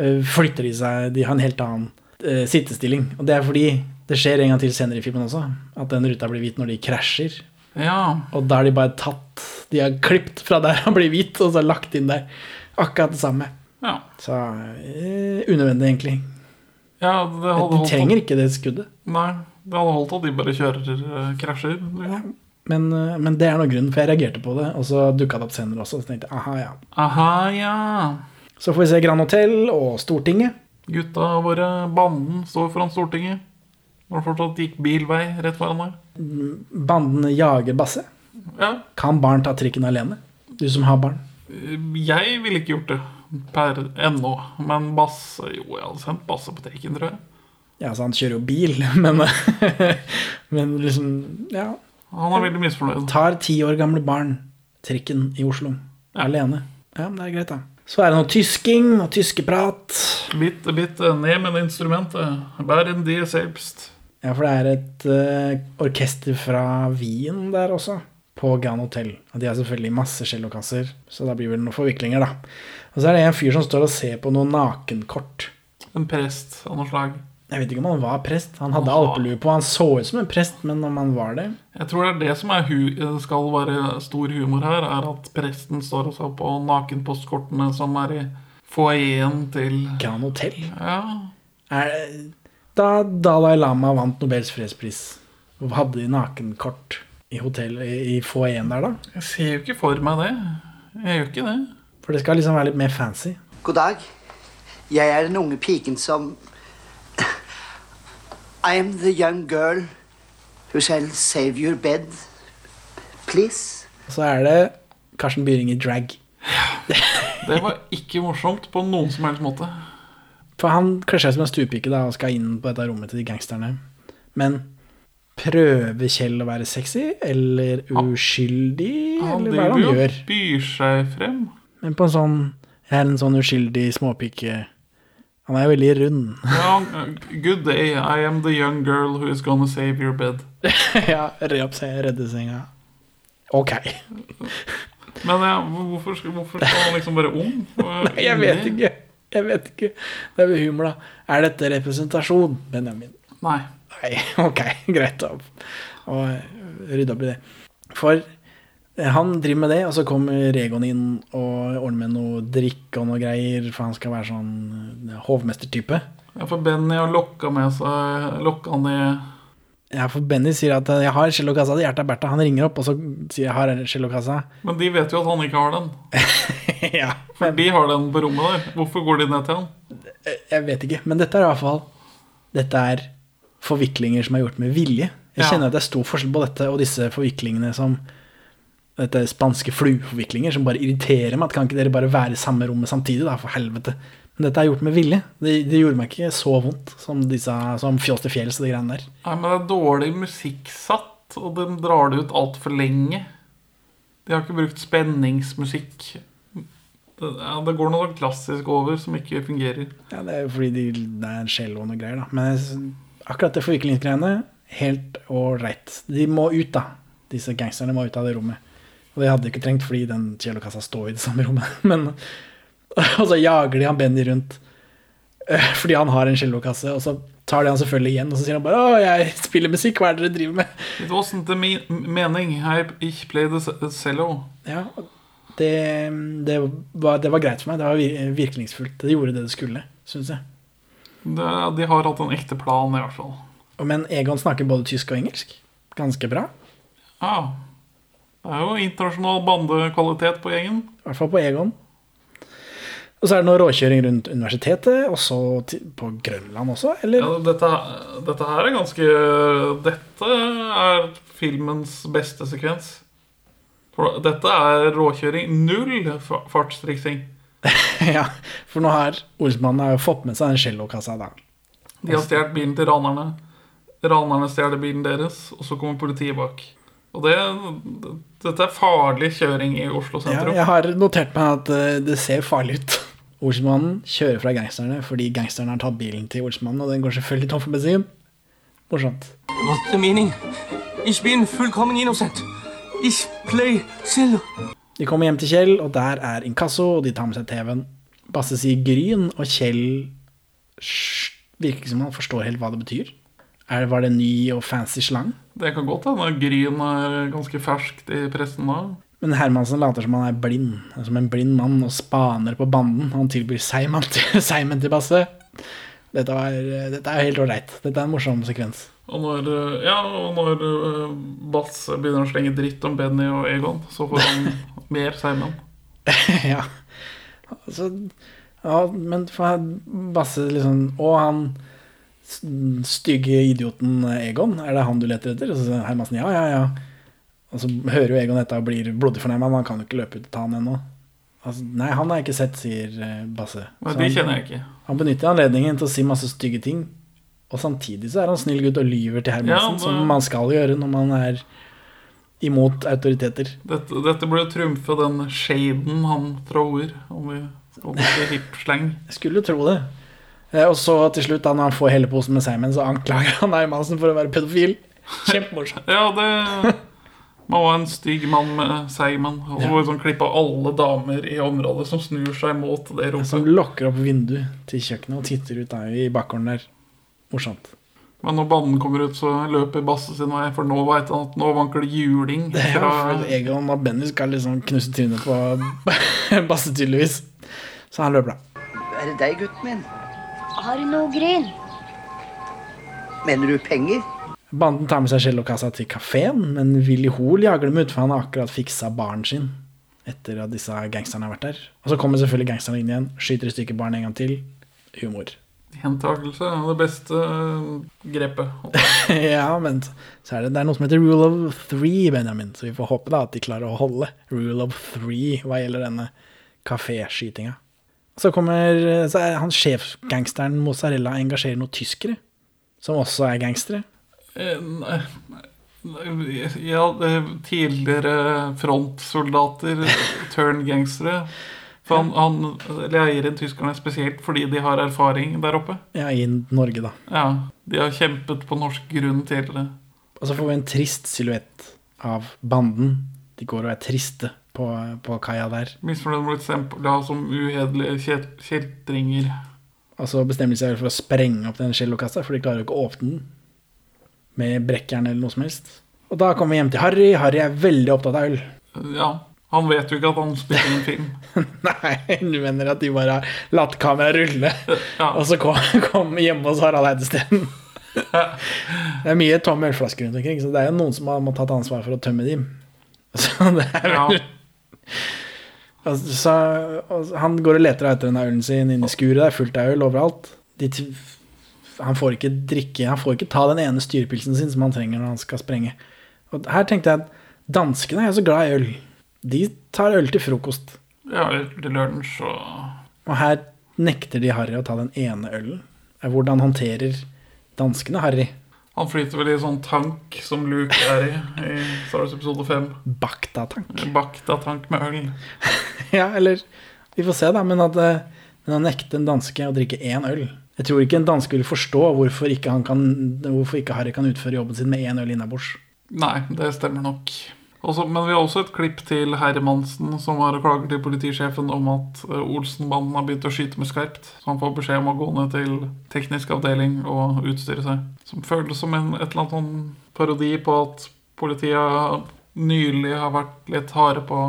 eh, flytter de seg De har en helt annen eh, sittestilling. Og det er fordi det skjer en gang til senere i filmen også, at den ruta blir hvit når de krasjer. Ja. Og da har de bare tatt De har klippet fra der han blir hvit, og så lagt inn der. Akkurat det samme. ja. Så uh, unødvendig, egentlig. ja det hadde De trenger ikke det skuddet. Nei, det hadde holdt at de bare kjører uh, krasjer. Ja. Men, uh, men det er noe grunnen, for jeg reagerte på det, og så dukka det opp senere også. Så tenkte jeg, aha, ja. Aha, ja. Så får vi se Grand Hotell og Stortinget. Gutta våre, banden, står foran Stortinget. Når det fortsatt gikk bilvei rett foran meg. Bandene jager Basse. Ja, Kan barn ta trikken alene? Du som har barn. jeg ville ikke gjort det per ennå. Men Basse Jo, jeg hadde sendt Basse på trikken, tror jeg. Ja, så han kjører jo bil, men, men liksom Ja. Han er veldig misfornøyd. Tar ti år gamle barn trikken i Oslo alene. Ja, men det er greit, da. Så er det noe tysking og tyskeprat. Bitte, bitte ned med det instrumentet. Bæren die selbst. Ja, for det er et uh, orkester fra Wien der også, på Grand Hotel. Og de har selvfølgelig masse cellokasser, så da blir vel noen forviklinger, da. Og så er det en fyr som står og ser på noen nakenkort. En prest av noe slag. Jeg vet ikke om han var prest. Han hadde alpelue på. Han så ut som en prest, men om han var det Jeg tror det er det som er skal være stor humor her, er at presten står og ser på nakenpostkortene som er i foajeen til Grand Hotel? Ja. Er det, da Dalai Lama vant Nobels fredspris, hadde de nakenkort i hotellet i foajeen der, da? Jeg ser jo ikke for meg det. Jeg gjør ikke det. For det skal liksom være litt mer fancy. God dag. Jeg er den unge piken som I am the young girl who shall save your bed. Please. Og så er det Karsten Byring i drag. Det var ikke morsomt på noen som helst måte. For han kler seg som en stuepike da, og skal inn på dette rommet til de gangsterne. Men prøver Kjell å være sexy, eller uskyldig, Han eller hva er det han gjør? Han byr seg frem. Men på en sånn Jeg er en sånn uskyldig småpike Han er veldig rund. Ja, good day, I am the young girl who is gonna save your bed. ja, opp seg, redde senga. Ok. Men ja, hvorfor, hvorfor skal han liksom være ung? Nei, jeg vet ikke. Jeg vet ikke. Det er vel humor, da. Er dette representasjon, Benjamin? Nei. Nei, ok, greit da. Og rydde opp i det. For eh, han driver med det, og så kommer Regon inn og ordner med noe drikk og noe greier, for han skal være sånn eh, hovmestertype. Ja, for Benny har lokka med seg Lokka ned Ja, for Benny sier at 'jeg har cellokassa til Hjerta Bertha'. Han ringer opp og så sier 'jeg har cellokassa'. Men de vet jo at han ikke har den. ja. For de har den på rommet der. Hvorfor går de ned til han? Jeg vet ikke, men dette er i hvert fall Dette er forviklinger som er gjort med vilje. Jeg Ja. kjenner at det er stor forskjell på dette og disse forviklingene som Dette spanske flueforviklinger som bare irriterer meg. At kan ikke dere bare være i samme rommet samtidig, da, for helvete. Men dette er gjort med vilje. Det, det gjorde meg ikke så vondt som, disse, som Fjås til fjells og de greiene der. Nei, men det er dårlig musikk satt, og de drar det ut altfor lenge. De har ikke brukt spenningsmusikk. Det, ja, det går noe klassisk over som ikke fungerer. Ja, Det er jo fordi de, det er cello og noe greier, da. Men akkurat det forviklingsgreiene, helt ålreit. De må ut, da. Disse gangsterne må ut av det rommet. Og det hadde de ikke trengt fordi den cellokassa står i det samme rommet. Men, og så jager de han Benny rundt eh, fordi han har en cellokasse, og så tar de han selvfølgelig igjen, og så sier han bare 'Å, jeg spiller musikk, hva er det dere driver med?' It wasn't the min mening. I, ich play the cello. Ja, det, det, var, det var greit for meg. Det var vir- virkningsfullt. Det gjorde det det skulle, syns jeg. Det, de har hatt en ekte plan, i hvert fall. Men Egon snakker både tysk og engelsk. Ganske bra. Ja. Det er jo internasjonal bandekvalitet på gjengen. I hvert fall på Egon. Og så er det noe råkjøring rundt universitetet, og så på Grønland også, eller? Ja, dette, dette her er ganske Dette er filmens beste sekvens. For dette er råkjøring. Null fartstriksing. ja, for nå har Olsmannen har jo fått med seg den cellokassa, da. De har stjålet bilen til ranerne. Ranerne stjeler bilen deres, og så kommer politiet bak. Og det, dette er farlig kjøring i Oslo Ja, sentrum. jeg har notert meg at eh, det ser farlig ut. Olsmannen kjører fra gangsterne fordi gangsterne har tatt bilen til Olsmannen, og den går selvfølgelig tom for bensin. Morsomt. What's the meaning? Ich bin fullkommen innocent. Ich play cello. De kommer hjem til Kjell, og der er inkasso, og de tar med seg TV-en. Basse sier gryn, og Kjell sj- virker ikke som han forstår helt hva det betyr. Er, var det ny og fancy slang? Det kan godt hende Gryn er ganske ferskt i pressen da. Men Hermansen later som han er blind, som en blind mann, og spaner på banden. Han tilbyr Seimen til, til Basse. Dette, var, dette er helt ålreit. Dette er en morsom sekvens. Og når, eh, ja, og når eh, Basse begynner å slenge dritt om Benny og Egon, så får han mer Seimen. ja. Altså, ja, men for Basse liksom Og han stygge idioten Egon, er det han du leter etter? Og så sier Hermansen ja, ja, ja. Og så hører jo Egon dette og blir blodig fornærma, men han kan jo ikke løpe ut og ta han ennå. Altså, nei, han har jeg ikke sett, sier eh, Basse. Det han- kjenner jeg ikke. Han benytter anledningen til å si masse stygge ting, og samtidig så er han snill gutt og lyver til Hermansen, Ja, men... som man skal gjøre når man er imot autoriteter. Dette, dette burde trumfe den shaden han thrower, om vi hip-slang. Jeg skulle tro det. Eh, Og så til slutt, da når han får hele posen med seigmenn, så anklager han Hermansen for å være pedofil. Kjempemorsomt. Ja, det Man var en stygg mann med seigmann. Og så Ja. sånn klipp av alle damer i området som snur seg mot det Som lokker opp vinduet til kjøkkenet og titter ut der i bakgården der. Morsomt. Men når banden kommer ut, så løper Basse sin vei, for nå veit han at nå vanker det juling. Ja, Fra, for Egon og Benny skal liksom knuse trynet på Basse, tydeligvis. Så han løper, da. Er det deg, gutten min? Har du noe gryn? Mener du penger? Banden tar med seg Kjell og Kassa til kafeen, men Willy Hoel jager dem ut, for han har akkurat fiksa baren sin. Etter at disse gangsterne har vært der. Og så kommer selvfølgelig gangsterne inn igjen, skyter i stykker barn en gang til. Humor. Gjentakelse er det beste øh, grepet. ja, men så er det, det er noe som heter rule of three, Benjamin. Så vi får håpe da at de klarer å holde rule of three hva gjelder denne kaféskytinga. Så kommer så er han sjefgangsteren Mozzarella engasjerer noen tyskere, som også er gangstere. Eh, Ja, det er tidligere frontsoldater, turn gangstere. For han, han leier inn tyskerne spesielt fordi de har erfaring der oppe. Ja, i Norge, da. Ja, De har kjempet på norsk grunn tidligere. Og så får vi en trist silhuett av banden. De går og er triste på, på kaia der. Misfornøyd med stempla som uhederlige kjeltringer. Og så bestemmer de seg for å sprenge opp den cellokassa, for de klarer jo ikke å åpne den med brekkjern eller noe som helst. Og da kommer vi hjem til Harry. Harry er veldig opptatt av øl. Ja, Han vet jo ikke at han spiller en film. Nei, du mener at de bare har latt kameraet rulle, og så kom, kom hjemme hos Harald Eidesteen. Det er mye tomme ølflasker rundt omkring, så det er jo noen som har måttet tatt ansvar for å tømme dem. Så det er vel Altså, så, han går og leter etter denne ølen sin inni skuret. Det er fullt av øl overalt. De, han får ikke drikke Han får ikke ta den ene styrepilsen sin som han trenger når han skal sprenge. Og her tenkte jeg at danskene er så glad i øl. De tar øl til frokost. Ja, til lunsj og Og her nekter de Harry å ta den ene ølen. Hvordan håndterer danskene Harry? Han flyter vel i sånn tank som Luke er i i Star Wars episode 5. Bakta-tank. Bakta-tank med øl. Ja, eller Vi får se, da. Men at eh, men å nekte en danske å drikke én øl Jeg tror ikke en danske vil forstå hvorfor ikke, han kan, hvorfor ikke Harry kan utføre jobben sin med én øl innabords. Nei, det stemmer nok. Også, men vi har også et klipp til Hermansen som var og klager til politisjefen om at eh, Olsenbanden har begynt å skyte med skarpt. Så han får beskjed om å gå ned til teknisk avdeling og utstyre seg. Som føles som en et eller annet sånn parodi på at politiet nylig har vært litt harde på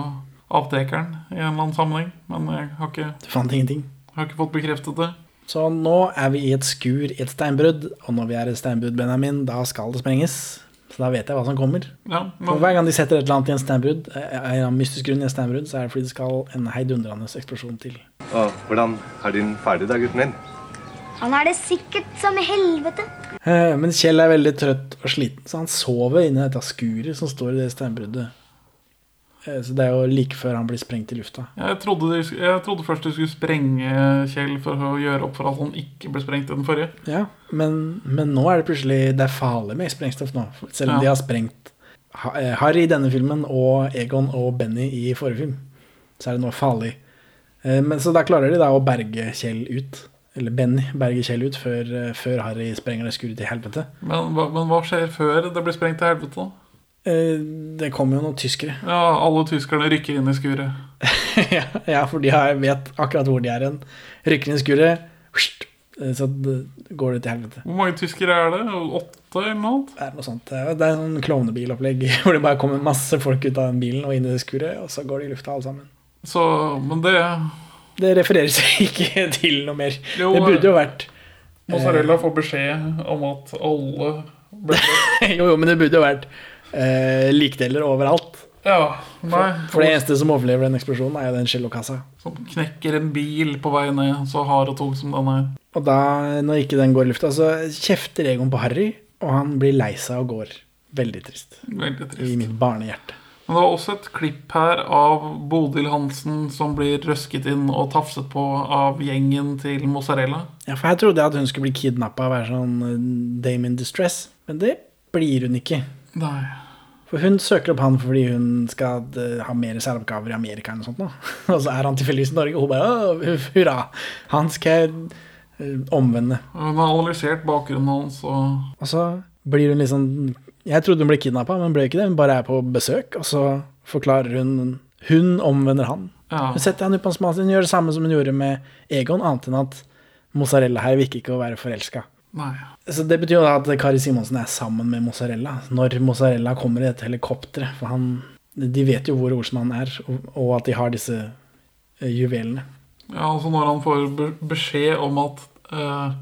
avtrekkeren i en eller annen sammenheng. Men jeg har ikke, ingenting. har ikke fått bekreftet det. Så nå er vi i et skur i et steinbrudd, og når vi er i et steinbrudd, Benjamin, da skal det sprenges. Så da vet jeg hva som kommer. Ja, For hver gang de setter et eller annet i en steinbrudd, eh, av en mystisk grunn i en steinbrudd, så er det fordi det skal en heidundrende eksplosjon til. Og hvordan er din ferdig da, gutten min? Han er det sikkert som i helvete. Eh, Men Kjell er veldig trøtt og sliten, så han sover inni dette skuret som står i det steinbruddet. Eh, Så det er jo like før han blir sprengt i lufta. Jeg trodde, de, jeg trodde først de skulle sprenge Kjell for å gjøre opp for at han ikke ble sprengt i den forrige. Ja, men, men nå er det plutselig Det er farlig med sprengstoff nå. Selv om Ja. de har sprengt eh, Harry i denne filmen og Egon og Benny i forrige film, så er det nå farlig. Eh, Men Så da klarer de da å berge Kjell ut. Eller Benny berger Kjell ut før, før Harry sprenger det skuret til helvete. Men, men hva skjer før det blir sprengt til helvete? da? Eh, Det kommer jo noen tyskere. Ja, alle tyskerne rykker inn i skuret. ja, ja, for de har, vet akkurat hvor de er hen. Rykker inn i skuret, eh, så går det til helvete. Hvor mange tyskere er det? Åtte eller noe? Det er noe sånt. Det er det er sånn klovnebilopplegg hvor det bare kommer masse folk ut av den bilen og inn i det skuret, og så går de i lufta alle sammen. Så, men det Det refereres ikke til noe mer. Jo, det burde jo vært Mozzarella får beskjed om at alle ble jo, jo, men det burde jo vært eh, likdeler overalt. Ja, nei. For, det eneste som overlever den eksplosjonen, er jo den cellokassa. Som knekker en bil på vei ned, så hard og tung som den er. Og da, når ikke den går i lufta, så kjefter Egon på Harry, og han blir lei seg og går. Veldig trist. Veldig trist. I mitt barnehjerte. Men det var også et klipp her av Bodil Hansen som blir røsket inn og tafset på av gjengen til Mozzarella. Ja, for her trodde jeg at hun skulle bli kidnappa og være sånn eh, dame in distress, men det blir hun ikke. Nei. For hun søker opp han fordi hun skal eh, ha mer særoppgaver i Amerika eller noe sånt. Nå. Og så er han tilfeldigvis i Norge, og hun bare hurra, han skal jeg eh, omvende. Hun har analysert bakgrunnen hans og Og så blir hun liksom Jeg trodde hun ble kidnappa, men ble ikke det. Hun bare er på besøk, og så forklarer hun Hun omvender han. Ja. Hun setter han ut på en smal Hun gjør det samme som hun gjorde med Egon, annet enn at mozzarella her virker ikke å være forelska. Nei. Så det betyr jo at Kari Simonsen er sammen med mozzarella når mozzarella kommer i dette helikopteret. For han, de vet jo hvor Olsmann er, og, at de har disse eh, juvelene. Ja, altså når han får beskjed om at uh,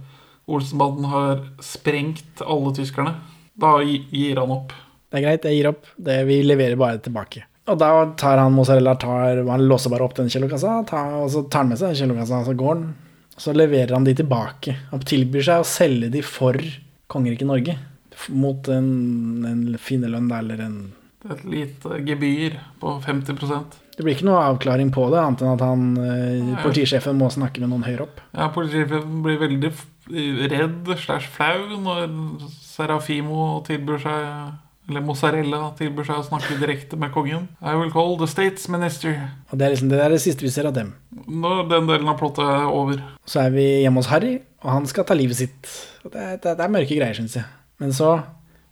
Olsenbanden har sprengt alle tyskerne, da gir han opp. Det er greit, jeg gir opp. Det, vi leverer bare tilbake. Og da tar han mozzarella, tar, han låser bare opp den kjellokassa, og så tar han med seg den kjellokassa, og så går han. Så leverer han de tilbake. Han tilbyr seg å selge de for kongeriket Norge. Mot en, en finnerlønn da, eller en Et lite gebyr på 50% Det blir ikke noe avklaring på det, annet enn at han, eh, politisjefen må snakke med noen høyere opp. Ja, Politisjefen blir veldig redd slash flau når Serafimo tilbyr seg Eller Mozzarella tilbyr seg å snakke direkte med kongen. I will call the states minister. Og det er liksom det, er det siste vi ser av dem. Når den delen av plottet er over. Så er vi hjemme hos Harry, og han skal ta livet sitt. Og Det er, det det er mørke greier, syns jeg. Men så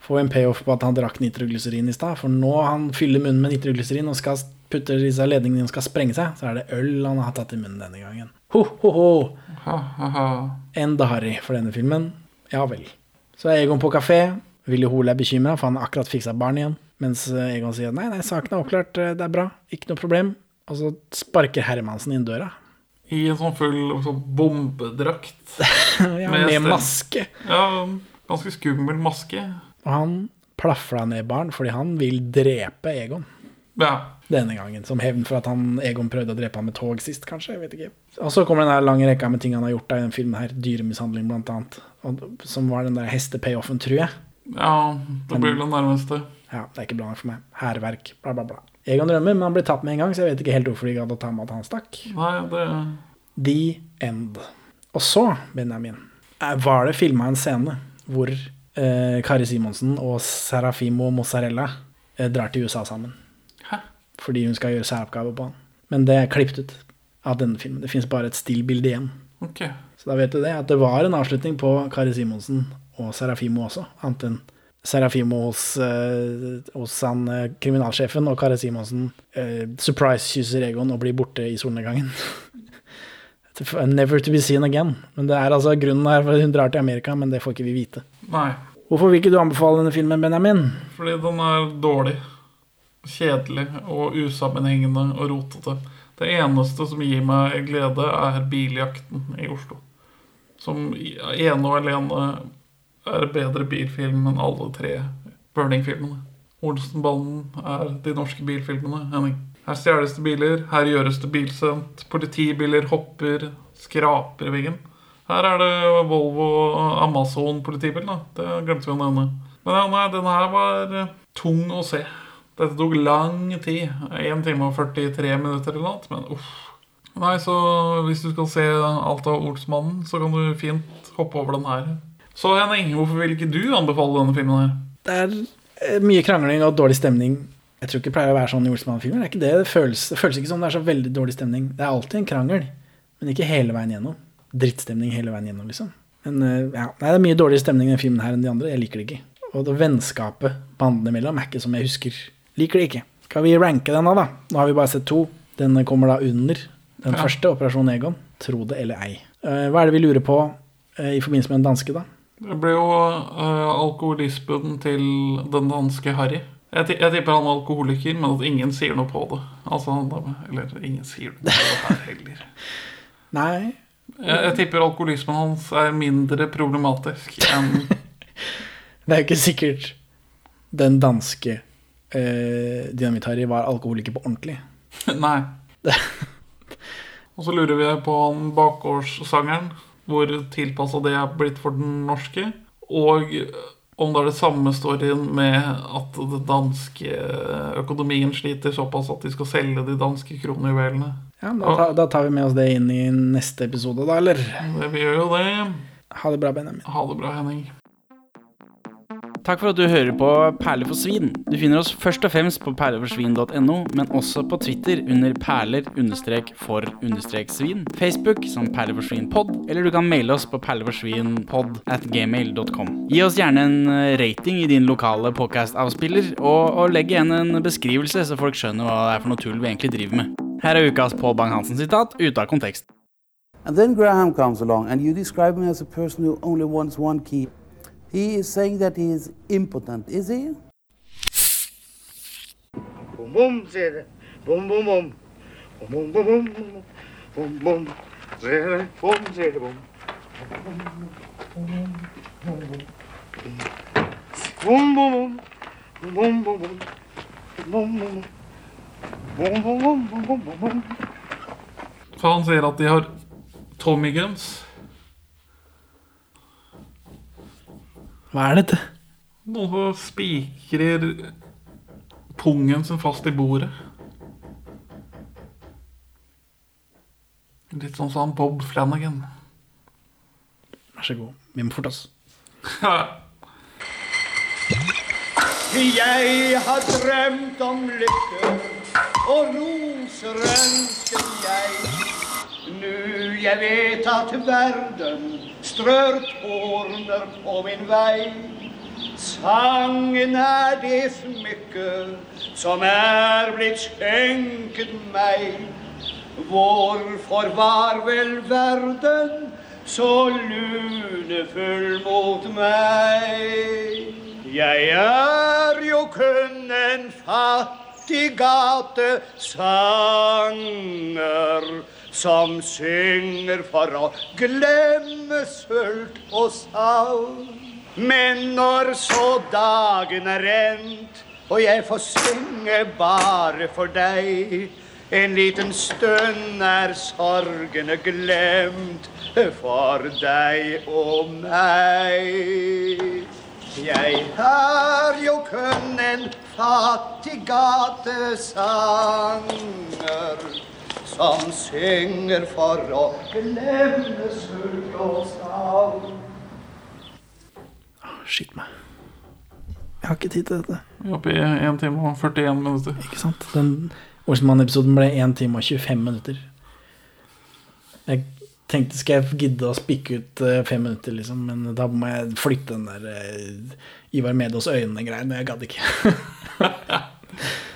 får vi en payoff på at han drakk nitroglyserin i stad. For nå han fyller munnen med nitroglyserin og skal putte disse ledningene og skal sprenge seg, så er det øl han har tatt i munnen denne gangen. Ho, ho, ho. Ha, ha, ha. Enda Harry for denne filmen. Ja vel. Så er Egon på kafé. Willy Hole er bekymra, for han har akkurat fiksa barn igjen. Mens eh, Egon sier nei, nei, saken er oppklart, eh, det er bra, ikke noe problem. Og så sparker Hermansen inn døra. I en sånn full sånn bombedrakt. Ja, med med maske. Ja, ganske skummel maske. Og han plafla ned barn fordi han vil drepe Egon. Ja. Denne gangen. Som hevn for at han, Egon prøvde å drepe ham med tog sist, kanskje. jeg vet ikke. Og så kommer den der lange rekka med ting han har gjort da, i den filmen her. Dyremishandling, blant annet. Og, som var den der hestepayoffen, tror jeg. Ja, det blir vel det nærmeste. Ja, det er ikke bra nok for meg. Hærverk, bla, bla, bla. Egon rømmer, men han blir tatt med en gang, så jeg vet ikke helt hvorfor de gadd å ta med at han stakk. Nei, det The End. Og så, Benjamin, eh, var det filma en scene hvor eh, Kari Simonsen og Serafimo Mozzarella eh, drar til USA sammen. Hæ? Fordi hun skal gjøre særoppgave på han. Men det er klippet ut av denne filmen. Det fins bare et stillbilde igjen. Ok. Så da vet du det, at det var en avslutning på Kari Simonsen og Serafimo også, annet enn Serafimo hos, eh, hos han eh, kriminalsjefen og Kari Simonsen eh, surprise-kysser Egon og blir borte i solnedgangen. Never to be seen again. Men det er altså grunnen her for at hun drar til Amerika, men det får ikke vi vite. Nei. Hvorfor vil ikke du anbefale denne filmen, Benjamin? Fordi den er dårlig. Kjedelig og usammenhengende og rotete. Det eneste som gir meg glede, er Biljakten i Oslo. Som ene og alene er bedre bilfilm enn alle tre Burning-filmene. Olsenbanden er de norske bilfilmene, Henning. Her stjeles det biler, her gjøres det bilsendt. Politibiler hopper, skraper veggen. Her er det Volvo Amazon-politibil, da. Det glemte vi å nevne. Men ja, nei, denne her var eh, tung å se. Dette tok lang tid. 1 time og 43 minutter eller noe. Men uff. Nei, så hvis du skal se alt av Olsmannen, så kan du fint hoppe over den her. Så Henning, hvorfor vil ikke du anbefale denne filmen her? Det er eh, mye krangling og dårlig stemning. Jeg tror ikke det pleier å være sånn i Olsmann-filmer. Det det. Det det føles ikke som det er så veldig dårlig stemning. Det er alltid en krangel, men ikke hele veien gjennom. Drittstemning hele veien gjennom, liksom. Men eh, ja, det er mye dårligere stemning i denne filmen her enn de andre. Jeg liker det ikke. Og det vennskapet bandene imellom er ikke som jeg husker. Liker det ikke. Skal vi ranke den da? Nå har vi bare sett to. Den kommer da under den Ja. første, Operasjon Egon. Tro det eller ei. Eh, Hva er det vi lurer på eh, i forbindelse med den danske, da? Det ble jo uh, alkoholismen til den danske Harry. Jeg, tipper han var alkoholiker, men at ingen sier noe på det. Altså, Eller ingen sier det her heller. Nei. Jeg, jeg tipper alkoholismen hans er mindre problematisk enn Det er jo ikke sikkert den danske eh, Dynamitt-Harry var alkoholiker på ordentlig. Nei. Og så lurer vi på om bakgårdssangeren, hvor tilpassa det er blitt for den norske. Og om det er det samme storyen med at den danske økonomien sliter såpass at de skal selge de danske kronjuvelene. Ja, da, ta, da tar vi med oss det inn i neste episode, da, eller? Det, vi gjør jo det. Ha det bra, Benjamin. Ha det bra, Henning. Takk for at du hører på Perler for svin. Du finner oss først og fremst på perleforsvin.no, men også på Twitter under perler-for-svin, Facebook som perleforsvinpod, eller du kan maile oss på perleforsvinpod at gmail.com. Gi oss gjerne en eh, rating i din lokale podcast-avspiller, og, og legg igjen en beskrivelse, så folk skjønner hva det er for noe tull vi egentlig driver med. Her er ukas Pål Bang-Hansen-sitat ute av kontekst. And then Graham comes along, and you describe him as a person who only wants one key. He is saying that he is impotent, is he? Boom, boom, said Boom, boom, boom. Boom, boom, boom, boom. Boom, boom. Boom, boom, boom. Boom, boom, boom. Boom, boom, boom. Boom, boom, boom. Boom, boom, boom. Boom, boom, boom. Fan bom att bom har Tommy Guns Hva er dette? Noen som spikrer pungen sin fast i bordet. Litt sånn som Bob Flanagan. Vær så god. Vi må forte oss. Jeg har drømt om lykke, og roser ønsker jeg. Nu jeg vet at verden strør tårner på min vei. Sangen er det smykke som er blitt skjenket meg. Hvorfor var vel verden så lunefull mot meg? Jeg er jo kun en fattig gatesanger som synger for å glemme sult og savn. Men når så dagen er rent, og jeg får synge bare for deg, en liten stund er sorgene glemt for deg og meg. Jeg er jo kun en fattig gatesanger som synger for å glemme sult og savn. Skitt meg. Jeg har ikke tid til dette. Vi er oppe i 1 time og 41 minutter. Ikke sant? Den Olsenmann-episoden ble 1 time og 25 minutter. Jeg tenkte skal jeg gidde å spikke ut eh, fem minutter, liksom, men da må jeg flytte den der eh, Ivar Medås øynene-greien. Jeg gadd ikke.